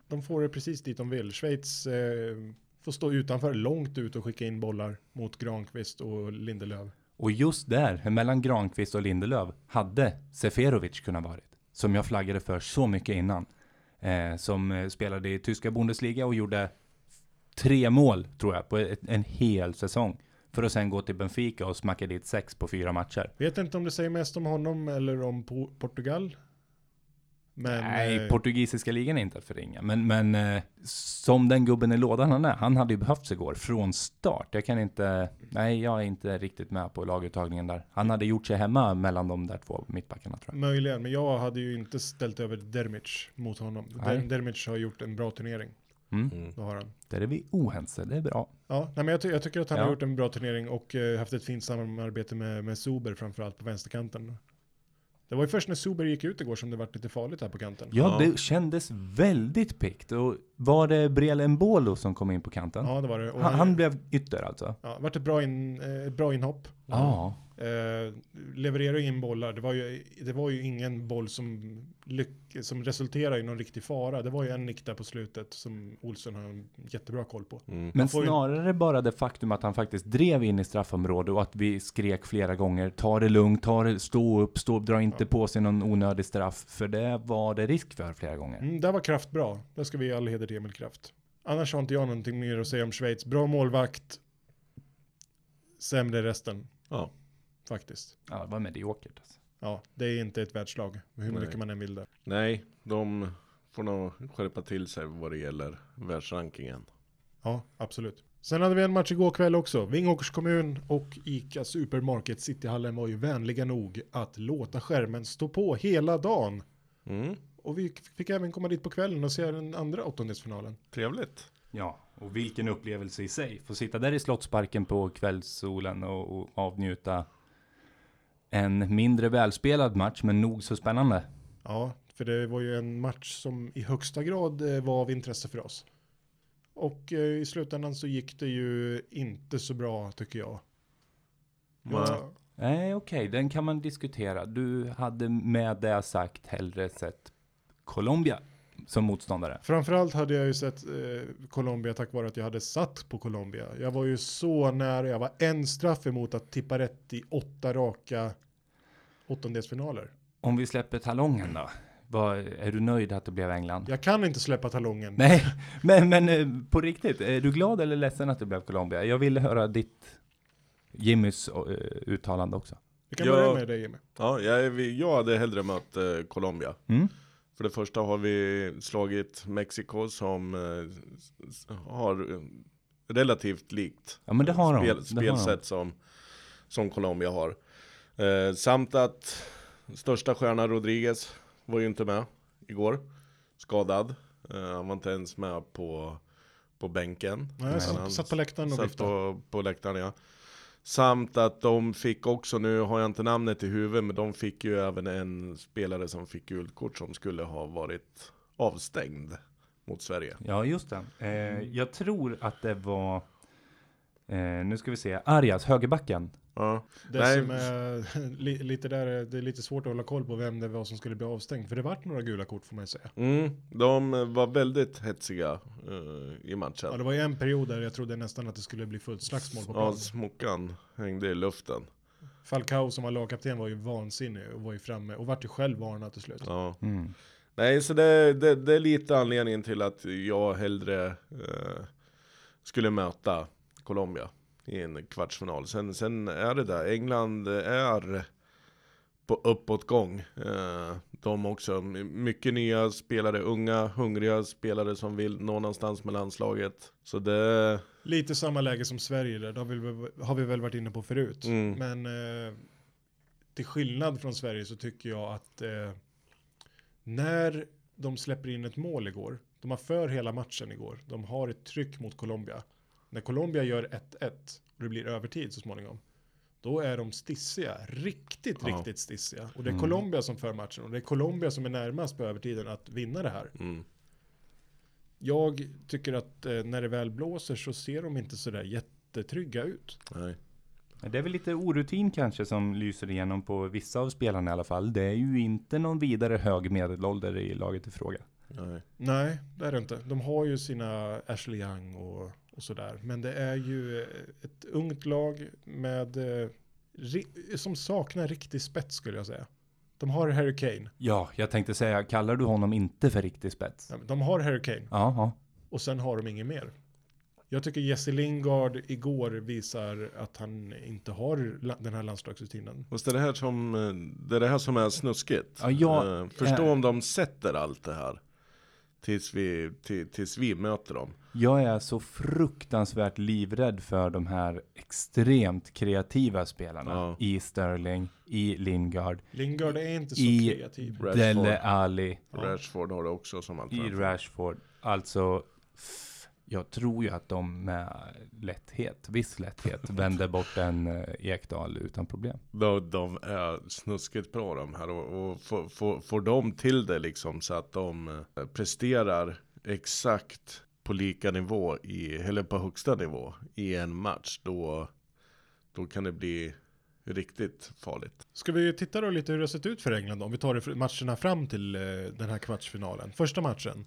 de får det precis dit de vill. Schweiz eh, får stå utanför långt ut och skicka in bollar mot Granqvist och Lindelöf. Och just där, mellan Granqvist och Lindelöf, hade Seferovic kunnat varit. Som jag flaggade för så mycket innan. Eh, som eh, spelade i tyska Bundesliga och gjorde tre mål, tror jag, på ett, en hel säsong. För att sen gå till Benfica och smacka dit sex på fyra matcher. Vet inte om det säger mest om honom eller om Po- Portugal. Men, Nej, eh, portugisiska ligan är inte att förringa. Men, men eh, som den gubben i lådan han är, han hade ju behövts igår från start. Jag kan inte, nej jag är inte riktigt med på laguttagningen där. Han hade gjort sig hemma mellan de där två mittbackarna tror jag. Möjligen, men jag hade ju inte ställt över Dermic mot honom. Nej. Der, Dermic har gjort en bra turnering. Mm. Mm. Det har han. Där är vi oense, det är bra. Ja, nej, men jag, ty- jag tycker att han Ja. har gjort en bra turnering och eh, haft ett fint samarbete med, med Zuber framförallt på vänsterkanten. Det var ju först när Zuber gick ut igår som det var lite farligt här på kanten. Ja, Ja. det kändes väldigt pikt. Och var det Brel Mbolo som kom in på kanten? Ja, det var det. Han, han blev ytter alltså? Ja, vart ett bra, in, eh, ett bra inhopp. Ja. Eh, levererar in bollar. Det var, ju, det var ju ingen boll som, lyck, som resulterade i någon riktig fara. Det var ju en nick där på slutet som Olsson har en jättebra koll på. Mm. Men får ju- snarare bara det faktum att han faktiskt drev in i straffområdet och att vi skrek flera gånger ta det lugnt, ta det, stå upp, stå upp, dra inte Ja. på sig någon onödig straff. För det var det risk för flera gånger. Mm, där var Kraft bra. Där ska vi ge all heder till Emil Kraft. Annars har inte jag någonting mer att säga om Schweiz. Bra målvakt. Sämre resten, Ja. Faktiskt. Ja, det var mediokert alltså. Ja, det är inte ett världslag. Hur Nej. mycket man än vill det. Nej, de får nog skärpa till sig vad det gäller världsrankingen. Ja, absolut. Sen hade vi en match igår kväll också. Vingåkers kommun och ICA Supermarket Cityhallen var ju vänliga nog att låta skärmen stå på hela dagen. Mm. Och vi fick även komma dit på kvällen och se den andra åttondelsfinalen. Trevligt. Ja, och vilken upplevelse i sig. Få sitta där i Slottsparken på kvällssolen och, och avnjuta en mindre välspelad match, men nog så spännande. Ja, för det var ju en match som i högsta grad eh, var av intresse för oss. Och eh, i slutändan så gick det ju inte så bra tycker jag. Nej. Ja, Nej, okej, den kan man diskutera. Du hade med det sagt hellre sett Colombia som motståndare. framförallt hade jag ju sett eh, Colombia tack vare att jag hade satt på Colombia. Jag var ju så nära, jag var en straff emot att tippa rätt i åtta raka åttondelsfinaler. Om vi släpper talongen då? Vad, är du nöjd att det blev England? Jag kan inte släppa talongen. Nej, men, men eh, på riktigt, är du glad eller ledsen att det blev Colombia? Jag ville höra ditt, Jimmys eh, uttalande också. Vi kan Ja. börja med dig Jimmy. Ja, jag, jag hade hellre mött eh, Colombia. Mm? För det första har vi slagit Mexiko som eh, har eh, relativt likt Ja, men det har de. spel, Det har de. spelsätt som, som Colombia har. Eh, samt att största stjärna Rodriguez var ju inte med igår. Skadad. Eh, han var inte ens med på, på bänken. Nej, satt, han satt på läktaren och satt viftade. på, på läktaren ja. Samt att de fick också, nu har jag inte namnet i huvudet, men de fick ju även en spelare som fick gult kort som skulle ha varit avstängd mot Sverige. Ja, just det. Eh, jag tror att det var, eh, nu ska vi se, Arias, högerbacken. Ja, Det Nej. som är li, lite där, det är lite svårt att hålla koll på vem det var som skulle bli avstängd. För det vart några gula kort får man ju säga. mm, de var väldigt hetsiga eh, i matchen. Ja, det var ju en period där jag trodde nästan att det skulle bli fullt slagsmål på Ja, plan. smockan hängde i luften. Falcao som var lagkapten var ju vansinnig och var ju framme och vart ju själv varnad till slut. Ja. Mm. Nej, så det, det, det är lite anledningen till att jag hellre eh, skulle möta Colombia i en kvartsfinal. Sen, sen är det där, England är på uppåtgång. Eh, de också, mycket nya spelare, unga, hungriga spelare som vill nå någonstans med landslaget. Så det, Lite samma läge som Sverige där, det har vi, har vi väl varit inne på förut. Mm. Men eh, till skillnad från Sverige så tycker jag att eh, när de släpper in ett mål igår, de har för hela matchen igår, de har ett tryck mot Colombia. När Colombia gör 1-1 och det blir övertid så småningom, då är de stissiga, riktigt, Ja. riktigt stissiga. Och det är Colombia som för matchen och det är Colombia som är närmast på övertiden att vinna det här. Mm. Jag tycker att eh, när det väl blåser så ser de inte sådär jättetrygga ut. Nej. Det är väl lite orutin kanske som lyser igenom på vissa av spelarna i alla fall. Det är ju inte någon vidare hög medelålder i laget i fråga. Nej. Nej, det är det inte. De har ju sina Ashley Young och, och sådär. Men det är ju ett ungt lag med, eh, som saknar riktig spets skulle jag säga. De har Harry Kane. Ja, jag tänkte säga, kallar du honom inte för riktig spets? Ja, men De har Harry Kane Ja, ja. och sen har de inget mer. Jag tycker Jesse Lingard igår visar att han inte har den här landslagsrutinen. Fast det är det här som, eh, det är det här som är snuskigt. Ja, jag- Eh, Förstå eh. om de sätter allt det här. Tills vi, till, tills vi möter dem. Jag är så fruktansvärt livrädd för de här extremt kreativa spelarna. Ja. I Sterling, i Lingard, Lingard är inte så I- kreativ. Rashford. Dele Alli, Rashford har det också som i alternativ. Rashford. Alltså, jag tror ju att de med lätthet, viss lätthet, vänder bort en eh, Ekdal utan problem. De, de är snuskigt bra de här och, och får, får, får de till det liksom så att de eh, presterar exakt på lika nivå i, eller på högsta nivå i en match då, då kan det bli riktigt farligt. Ska vi titta då lite hur det har sett ut för England då? Om vi tar matcherna fram till eh, den här kvartsfinalen. Första matchen.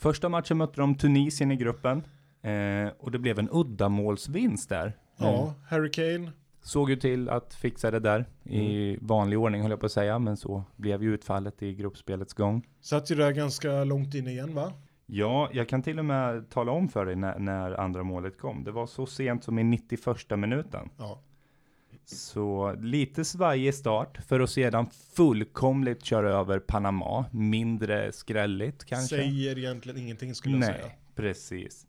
Första matchen mötte de Tunisien i gruppen. Eh, och det blev en uddamålsvinst där. Ja, Eh, Harry Kane. såg ju till att fixa det där i vanlig ordning höll jag på att säga. Men så blev ju utfallet i gruppspelets gång. Satt ju där ganska långt in igen va? Ja, jag kan till och med tala om för dig när, när andra målet kom. Det var så sent som i 91 minuten. Ja. Så lite svajig start för att sedan fullkomligt köra över Panama. Mindre skrälligt kanske. Säger egentligen ingenting skulle jag säga. Nej, precis.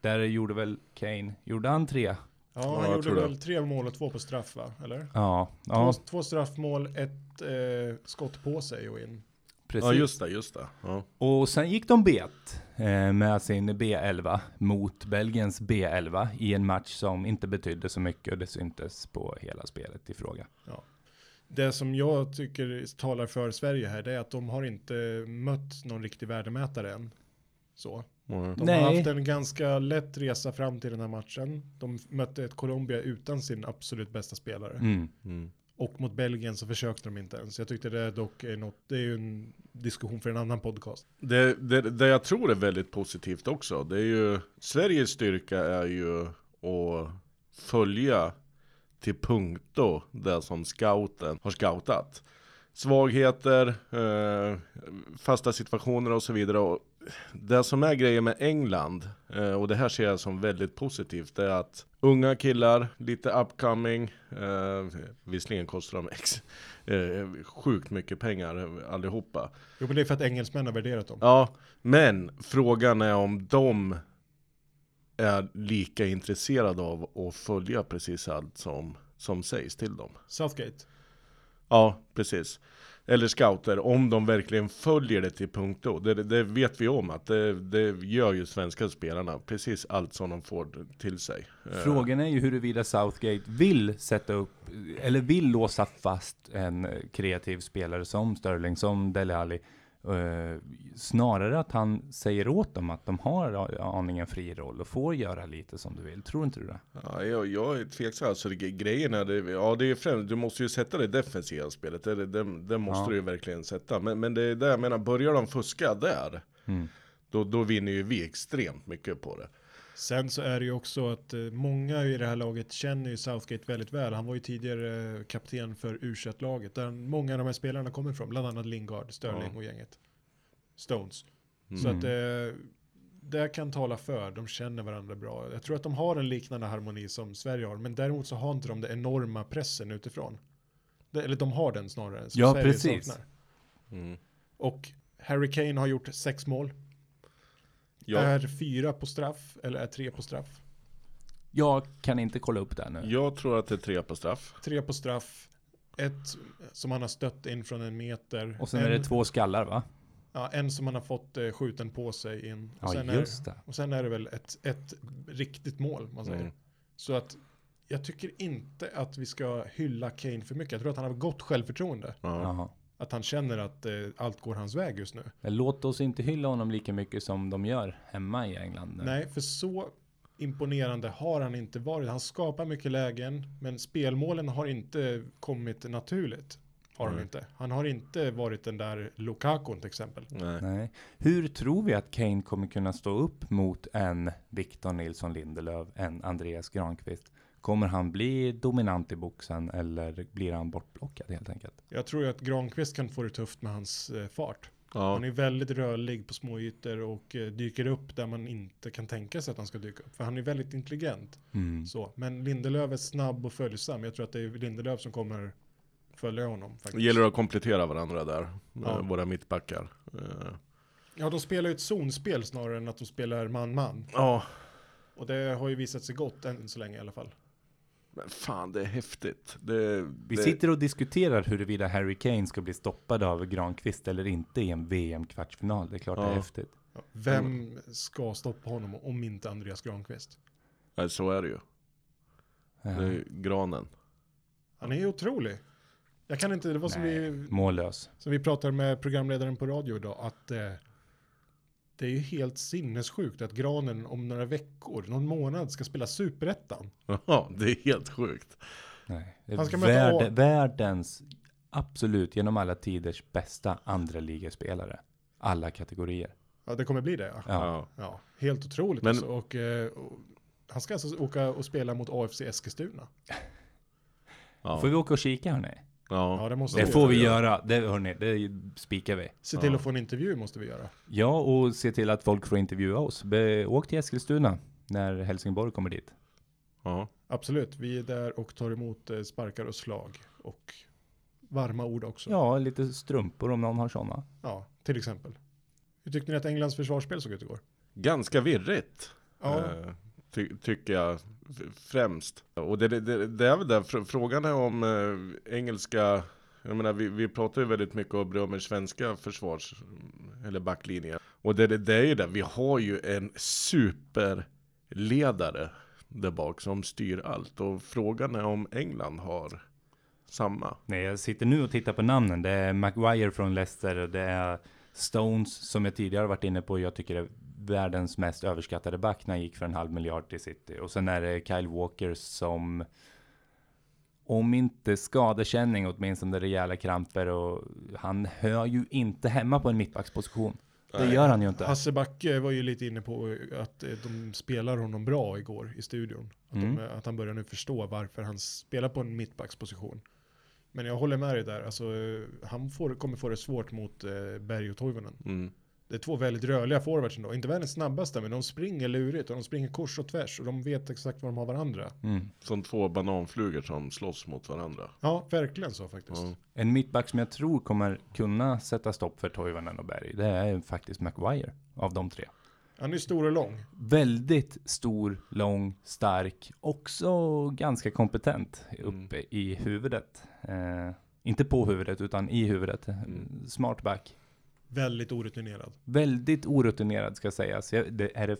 Där gjorde väl Kane, gjorde han tre? Ja, han gjorde väl tre mål och två på straff va? Eller? Ja, Två, ja två straffmål, ett eh, skott på sig och in. Precis. Ja just det, just det. Ja. Och sen gick de bet eh, med sin B11 mot Belgiens B11 i en match som inte betydde så mycket och det syntes på hela spelet i fråga. Det som jag tycker talar för Sverige här, det är att de har inte mött någon riktig värdemätare än. Så. Mm. De Nej. har haft en ganska lätt resa fram till den här matchen. De mötte ett Colombia utan sin absolut bästa spelare. Mm. Mm. Och mot Belgien så försökte de inte ens. Jag tyckte det dock är något, det är ju en diskussion för en annan podcast. Det, det, det jag tror är väldigt positivt också, det är ju Sveriges styrka är ju att följa till punkto det som scouten har scoutat. Svagheter, eh, fasta situationer och så vidare. Och det som är grejen med England, eh, och det här ser jag som väldigt positivt, det är att unga killar, lite upcoming, eh, visserligen kostar de ex, eh, sjukt mycket pengar allihopa. Jo men det är för att engelsmän har värderat dem. Ja, men frågan är om de är lika intresserade av att följa precis allt som, som sägs till dem. Southgate. Ja, precis. Eller scouter, om de verkligen följer det till punkt och Det, det vet vi om att det, det gör ju svenska spelarna. Precis allt som de får till sig. Eh. Frågan är ju huruvida Southgate vill sätta upp, eller vill låsa fast en eh, kreativ spelare som Sterling, som Dele Alli. Eh, snarare att han säger åt dem att de har aningen fri roll och får göra lite som du vill. Tror inte du det? Ja, jag, jag är tveksam. Alltså, grejen är, det, ja det är främst, du måste ju sätta det defensiva spelet. Det, det, det måste Ja. du ju verkligen sätta. Men, men det är det jag menar, börjar de fuska där, Mm. då, då vinner ju vi extremt mycket på det. Sen så är det ju också att eh, många i det här laget känner ju Southgate väldigt väl. Han var ju tidigare eh, kapten för u laget där många av de här spelarna kommer ifrån. Bland annat Lingard, Sterling Ja. och gänget. Stones. Mm. Så att eh, det kan tala för, de känner varandra bra. Jag tror att de har en liknande harmoni som Sverige har, men däremot så har inte de den enorma pressen utifrån. Eller de har den snarare, som Ja, Sverige precis. saknar. Mm. Och Harry Kane har gjort sex mål. Ja, Är fyra på straff, eller är tre på straff? Jag kan inte kolla upp det nu. jag tror att det är tre på straff. Tre på straff, ett som han har stött in från en meter. Och sen en, är det två skallar va? Ja, en som han har fått eh, skjuten på sig in. Och, Ja, sen just är, det. och sen är det väl ett, ett riktigt mål, man säger. Mm. Så att jag tycker inte att vi ska hylla Kane för mycket. Jag tror att han har gott självförtroende. Ja. Att han känner att eh, allt går hans väg just nu. Men låt oss inte hylla honom lika mycket som de gör hemma i England. nu. Nej, för så imponerande har han inte varit. Han skapar mycket lägen, men spelmålen har inte kommit naturligt. Har de Nej. inte. Han har inte varit den där Lukaku till exempel. Nej. Nej. Hur tror vi att Kane kommer kunna stå upp mot en Victor Nilsson Lindelöf, en Andreas Granqvist? Kommer han bli dominant i boxen eller blir han bortblockad helt enkelt? Jag tror att Granqvist kan få det tufft med hans eh, fart. Ja. Han är väldigt rörlig på små ytor och eh, dyker upp där man inte kan tänka sig att han ska dyka upp. För han är väldigt intelligent. Mm. Så. Men Lindelöf är snabb och följsam. Jag tror att det är Lindelöf som kommer följa honom. Faktiskt. Det gäller att komplettera varandra där, Ja. eh, våra mittbackar. Ja, de spelar ju ett zonspel snarare än att de spelar man-man. Ja, Och det har ju visat sig gott än så länge i alla fall. Men fan det är häftigt. Det, Vi det, sitter och diskuterar huruvida Harry Kane ska bli stoppad av Granqvist eller inte i en VM-kvartsfinal. Det är klart det är Ja. häftigt. Ja, Vem ska stoppa honom om inte Andreas Granqvist? Nej, så är det ju. Ja. Det är granen. Han är ju otrolig. Jag kan inte, det var som Nej, vi, mållös. som vi pratade med programledaren på radio idag, att eh, det är ju helt sinnessjukt att Granen om några veckor, någon månad, ska spela superettan. Ja, det är helt sjukt. Nej. Det är Han ska möta värld, världens, absolut, genom alla tiders bästa andra ligespelare. Alla kategorier. Ja, det kommer bli det. Ja, Ja. ja helt otroligt. Men- alltså. och, eh, och, han ska alltså åka och spela mot AFC Eskilstuna. Ja. Får vi åka och kika hörni? Ja, Ja. det måste Det vi får vi göra. göra. Det, hörni, det spikar vi. Se till Ja. att få en intervju måste vi göra. Ja, och se till att folk får intervjua oss. Be, åk till Eskilstuna när Helsingborg kommer dit. ja. Absolut, vi är där och tar emot eh, sparkar och slag. Och varma ord också. Ja, lite strumpor om någon har sådana. Ja, till exempel. Hur tyckte ni att Englands försvarsspel såg ut igår? Ganska virrigt. Ja, eh, ty tycker jag främst. Och det, det, det, är väl där, frågan är om eh, engelska, jag menar vi, vi pratar ju väldigt mycket om berömmer svenska försvars, eller backlinjen. Och det, det, det är ju det, vi har ju en superledare där bak som styr allt. Och frågan är om England har samma. Nej, jag sitter nu och tittar på namnen. Det är Maguire från Leicester, det är Stones som jag tidigare varit inne på. Jag tycker är världens mest överskattade back när han gick för en halv miljard till City. Och sen är det Kyle Walker som om inte skadekänning, åtminstone rejäla kramper och han hör ju inte hemma på en mittbacksposition. Det gör han ju inte. Hasse Backe var ju lite inne på att de spelar honom bra igår i studion. Att, Mm. de, att han börjar nu förstå varför han spelar på en mittbacksposition. Men jag håller med dig där, alltså, eh, han får, kommer få det svårt mot eh, Berg och Toivonen. Mm. Det är två väldigt rörliga forwards ändå. Inte världens snabbaste, men de springer lurigt och de springer kors och tvärs och de vet exakt var de har varandra. Mm. Som två bananflugor som slåss mot varandra. Ja, verkligen så faktiskt. Ja. En mittback som jag tror kommer kunna sätta stopp för Toivonen och Berg, det är faktiskt Maguire av de tre. Han är stor och lång. Väldigt stor, lång, stark, också ganska kompetent Mm. uppe i huvudet. Eh, inte på huvudet, utan i huvudet. Mm. Smart back. Väldigt orutinerad. Väldigt orutinerad ska sägas. Jag, det är det,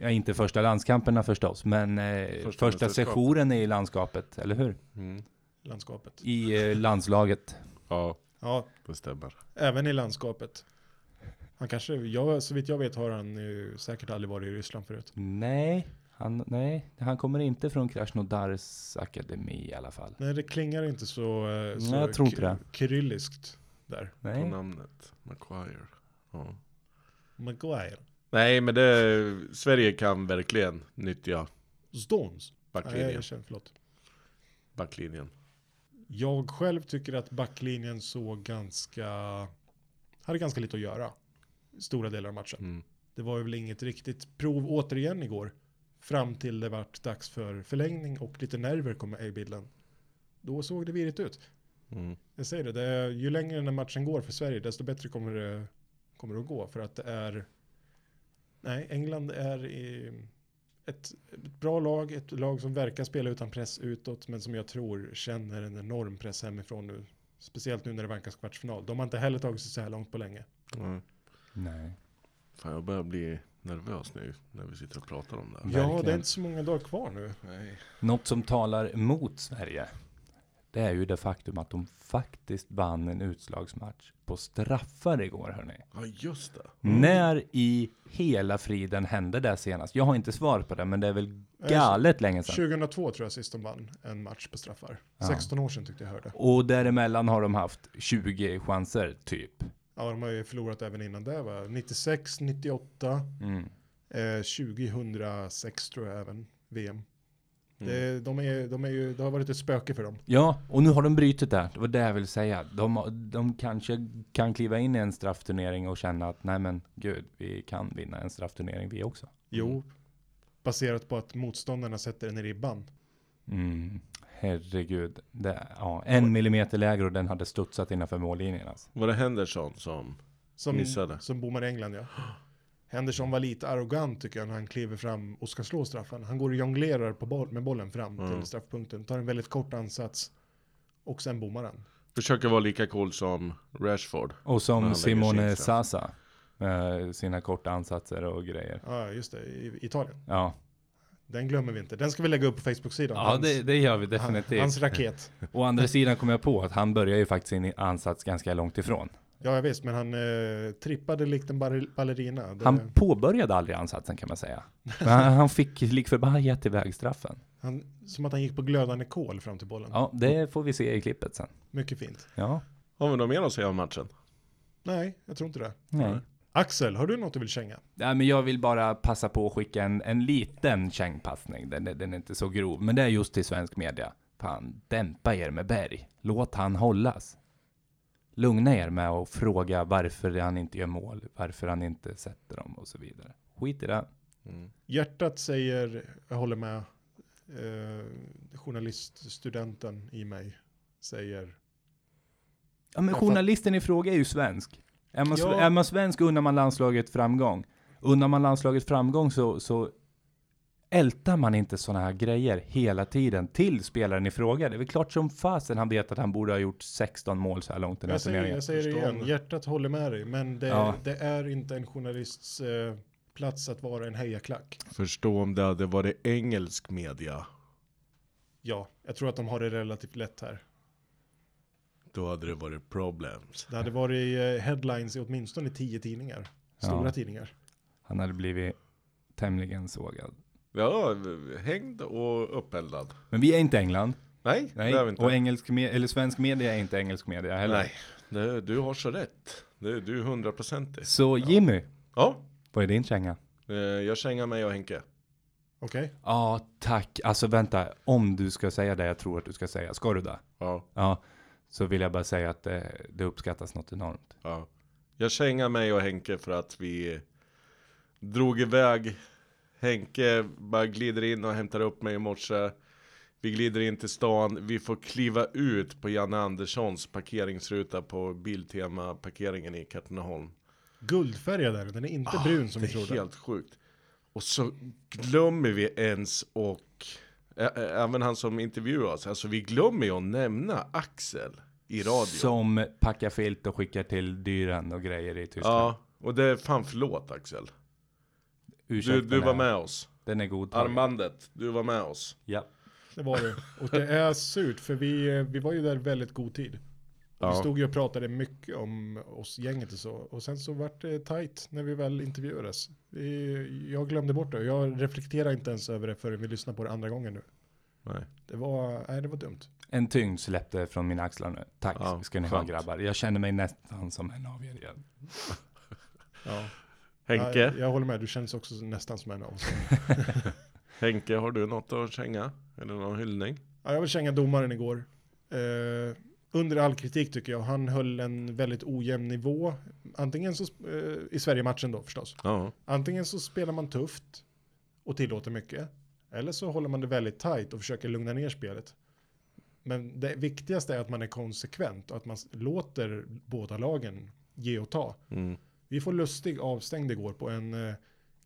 ja, inte första landskamperna förstås, men eh, Första första sessionen i landskapet, eller hur? Mm. Landskapet. I eh, landslaget. Ja, Ja, det stämmer. även i landskapet. Han kanske, jag, så vitt jag vet har han ju säkert aldrig varit i Ryssland förut. Nej, han, nej, han kommer inte från Krasnodars akademi i alla fall. Nej, det klingar inte så, eh, så Nej, jag tror inte det. kyrilliskt där. På Nej. namnet. Maguire. Ja. Maguire. Nej, men det, Sverige kan verkligen nyttja Stones. Nej, backlinjen. jag känner, förlåt. backlinjen. Jag själv tycker att backlinjen såg ganska, hade ganska lite att göra. Stora delar av matchen. Mm. Det var väl inget riktigt prov återigen igår. Fram till det vart dags för förlängning och lite nerver kom med i bilden. Då såg det virrigt ut. Mm. Jag säger det, det är, ju längre den här matchen går för Sverige, desto bättre kommer det, kommer det att gå. För att det är, nej, England är i ett, ett bra lag, ett lag som verkar spela utan press utåt, men som jag tror känner en enorm press hemifrån nu. Speciellt nu när det vankas kvartsfinal. De har inte heller tagit sig så här långt på länge. Nej. Nej. Fan, jag börjar bli nervös nu när vi sitter och pratar om det. Ja, det är Verkligen. inte så många dagar kvar nu. Nej. Något som talar emot Sverige, det är ju det faktum att de faktiskt vann en utslagsmatch på straffar igår, hörni. Ja, just det. När i hela friden hände det senast? Jag har inte svar på det, men det är väl galet länge sedan. 2002 tror jag sist de vann en match på straffar. Ja. 16 år sedan tyckte jag hörde. Och däremellan har de haft 20 chanser, typ. Ja, de har ju förlorat även innan det va? 96, 98, Mm. eh, 2006 tror jag även, VM. Mm. Det, de är, de är ju, det har varit ett spöke för dem. Ja, och nu har de brutit det. Det var det jag vill säga. De, de kanske kan kliva in i en straffturnering och känna att nej men gud, vi kan vinna en straffturnering vi också. Jo, baserat på att motståndarna sätter den i ribban. Mm. Herregud. Det, ja, en millimeter lägre och den hade studsat innanför mållinjen alltså. Var det Henderson som... Som, Missade. som bommar i England ja. Henderson var lite arrogant tycker jag när han kliver fram och ska slå straffen. Han går och jonglerar på boll, med bollen fram Mm. till straffpunkten. Tar en väldigt kort ansats. Och sen bommar han. Försöker vara lika cool som Rashford. Och som Simone. Sasa. Med sina korta ansatser och grejer. Ja, just det. I Italien. Ja, Den glömmer vi inte. Den ska vi lägga upp på Facebook-sidan. ja det, det gör vi definitivt. hans raket. Å andra sidan kom jag på att han börjar ju faktiskt sin ansats ganska långt ifrån. Ja, visst, men han eh, trippade likt en ballerina. Det, Han påbörjade aldrig ansatsen kan man säga. Men han, han fick lik förbannat iväg straffen. han, som att han gick på glödande kol fram till bollen. Ja, det får vi se i klippet sen. Mycket fint. Ja, Har vi något mer att säga om matchen? Nej, jag tror inte det. nej. Axel, har du något du vill känga? Ja, men jag vill bara passa på att skicka en, en liten kängpassning. Den, är- den är inte så grov, men det är just till svensk media. Fan, dämpa er med Berg. Låt han hållas. Lugna er med att fråga varför han inte gör mål, varför han inte sätter dem och så vidare. Skit i det. Mm. Hjärtat säger, jag håller med, eh, journaliststudenten i mig säger, Ja, men journalisten i fråga är ju svensk. Är man, Ja. är man svensk unnar man landslaget framgång. Unnar man landslaget framgång så, så ältar man inte sådana här grejer hela tiden till spelaren i fråga. Det är väl klart som fasen han vet att han borde ha gjort 16 mål så här långt i den här jag säger, turneringen. jag säger det igen, hjärtat håller med dig, men det, Ja. det är inte en journalists eh, plats att vara en hejaklack. Förstå om det hade varit engelsk media. Ja, jag tror att de har det relativt lätt här. Då hade det varit problems. Det hade varit eh, headlines i åtminstone tio tidningar. Stora Ja. tidningar. Han hade blivit tämligen sågad. Ja, hängd och uppeldad. Men vi är inte England. Nej, Nej, det är vi inte. och engelsk me- eller svensk media är inte engelsk media heller. Nej, det, du har så rätt. Det, du är hundraprocentig. Så Jimmy, Ja, vad är din känga? eh, jag kängar mig och Henke. Okej? Ja, tack. Alltså vänta, om du ska säga det jag tror att du ska säga, ska du det? Ja, Ja, så vill jag bara säga att det, det uppskattas något enormt. ja. Jag kängar mig och Henke för att vi drog iväg. Henke bara glider in och hämtar upp mig i morse. Vi glider in till stan. Vi får kliva ut på Janne Anderssons parkeringsruta på Biltema parkeringen i Katrineholm. Guldfärgad är den, den är inte brun som det vi är trodde. helt sjukt. Och så glömmer vi ens och ä- ä- även han som intervjuar oss, alltså vi glömmer ju att nämna Axel i radio. Som packar filt och skickar till dyren och grejer i Tyskland. ja, och det är fan förlåt Axel. Du, Ursäkta du var mig. med oss. Den är god. Armbandet, du var med oss. Ja. Det var det. Och det är surt, för vi, eh, vi var ju där väldigt god tid. Och Vi Ja. stod ju och pratade mycket om oss gänget och så. Och sen så vart det tight när vi väl intervjuades. Vi, jag glömde bort det. Jag reflekterar inte ens över det förrän vi lyssnar på det andra gången nu. Nej. Det var, nej det var dumt. En tyngd släppte från mina axlar nu. Tack Ja, ska ni ha grabbar. Jag känner mig nästan som en av er igen. Ja. Henke, Jag, jag håller med, du känns också nästan som en av oss. Henke, har du något att känga? Eller någon hyllning? Ja, jag vill känga domaren igår. Eh, under all kritik tycker jag. Han höll en väldigt ojämn nivå. Antingen så, eh, i Sverige-matchen då förstås. Ja. Antingen så spelar man tufft och tillåter mycket. Eller så håller man det väldigt tajt och försöker lugna ner spelet. Men det viktigaste är att man är konsekvent och att man låter båda lagen ge och ta. Mm. Vi får lustig avstängd igår på en eh,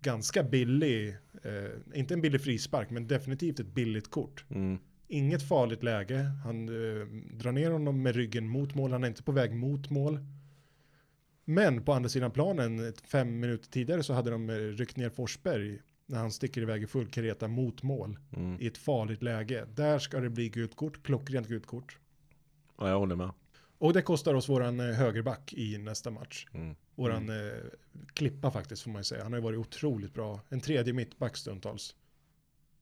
ganska billig, eh, inte en billig frispark, men definitivt ett billigt kort. Mm. Inget farligt läge. Han eh, drar ner honom med ryggen mot mål. Han är inte på väg mot mål. Men på andra sidan planen, fem minuter tidigare så hade de eh, ryckt ner Forsberg när han sticker iväg i full kareta mot mål Mm. i ett farligt läge. Där ska det bli gult kort, klockrent gult kort. Ja, jag håller med. Och det kostar oss våran eh, högerback i nästa match. Mm. Våran eh, klippa faktiskt får man ju säga. Han har ju varit otroligt bra. En tredje mittback stundtals.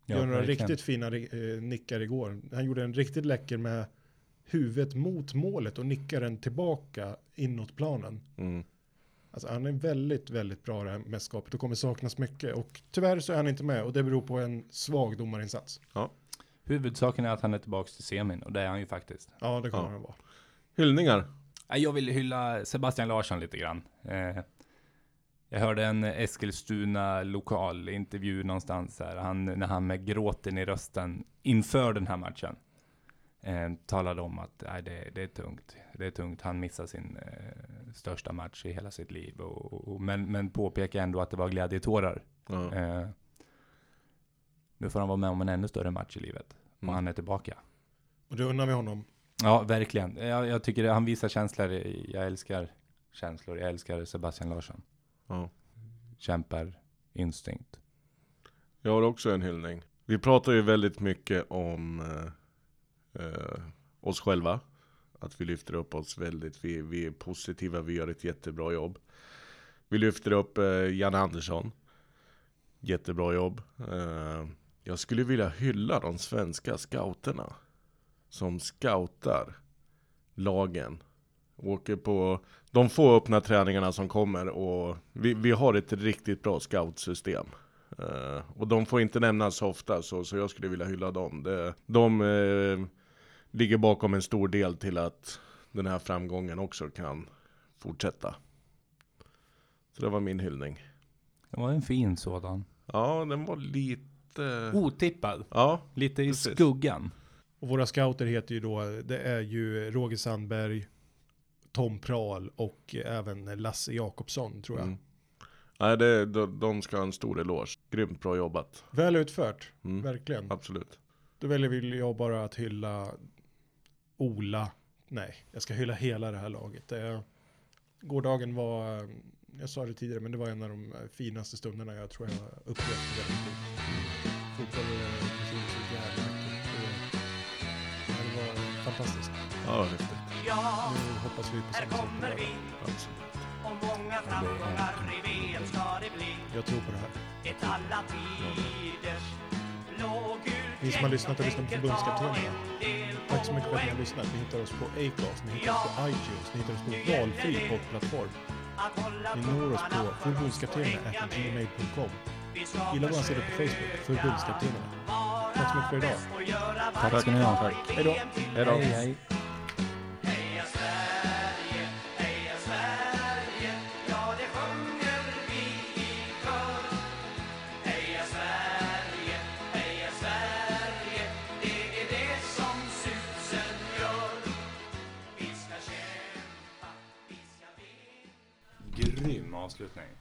Ja, Gör några verkligen. riktigt fina eh, nickar igår. Han gjorde en riktigt läcker med huvudet mot målet och nickar den tillbaka inåt planen. Mm. Alltså han är väldigt, väldigt bra det här mästerskapet och kommer saknas mycket. Och tyvärr så är han inte med och det beror på en svag domarinsats. Huvudsaken är att han är tillbaka till semin och det är han ju faktiskt. Ja, det kommer Ja. han vara. Hyllningar. Jag vill hylla Sebastian Larsson lite grann. Eh, jag hörde en Eskilstuna lokal intervju någonstans här. Han, när han med gråten i rösten inför den här matchen eh, talade om att nej, det, det är tungt. Det är tungt. Han missar sin eh, största match i hela sitt liv. Och, och, men, men påpekar ändå att det var glädjetårar. Ja. Eh, nu får han vara med om en ännu större match i livet. Och Mm. han är tillbaka. Och det undrar vi honom. Ja, verkligen. Jag, jag tycker det, han visar känslor. Jag älskar känslor. Jag älskar Sebastian Larsson. Ja. Kämpar, instinkt. Jag har också en hyllning. Vi pratar ju väldigt mycket om eh, eh, oss själva. Att vi lyfter upp oss väldigt. Vi, vi är positiva, vi gör ett jättebra jobb. Vi lyfter upp eh, Janne Andersson. Jättebra jobb. Eh, jag skulle vilja hylla de svenska scouterna. Som scoutar lagen. Åker på de få öppna träningarna som kommer och vi, vi har ett riktigt bra scoutsystem. Eh, och de får inte nämnas så ofta, så, så jag skulle vilja hylla dem. Det, de eh, ligger bakom en stor del till att den här framgången också kan fortsätta. Så det var min hyllning. Det var en fin sådan. Ja, den var lite... Otippad. Ja, Lite i Precis. skuggan. Och våra scouter heter ju då, det är ju Roger Sandberg, Tom Prahl och även Lasse Jakobsson tror jag. Mm. Nej, det, de, de ska ha en stor eloge. Grymt bra jobbat. Väl utfört, Mm. verkligen. Absolut. Då väljer jag bara att hylla Ola. Nej, jag ska hylla hela det här laget. Det, gårdagen var, eh, jag sa det tidigare, men det var en av de finaste stunderna jag tror jag har upplevt. Fotboll fantastiskt. Ja, häftigt. Ja, Nu hoppas vi på här samma sak på kommer lördag. vi Absolut. och många framgångar i VM ska det bli. Jag tror på det här. Ett alla tiders blågult Ni som har lyssnat och lyssnat på tänker ta Förbundskaptenerna. en del Tack så mycket för att ni har lyssnat. Ni hittar oss på Acast, ni hittar oss på iTunes, ni hittar oss på valfri poddplattform. Ni når oss på för Gilla vår sida på Facebook, Förbundskaptenerna. Tack så mycket för idag. Tack ska ni ha. varje Hej då. Hej då. Hej, hej. Heja Sverige, heja Sverige, ja det sjunger vi i kör. Heja Sverige, heja Sverige, det är det som susen gör. Vi ska kämpa, vi ska vinna. Grym avslutning.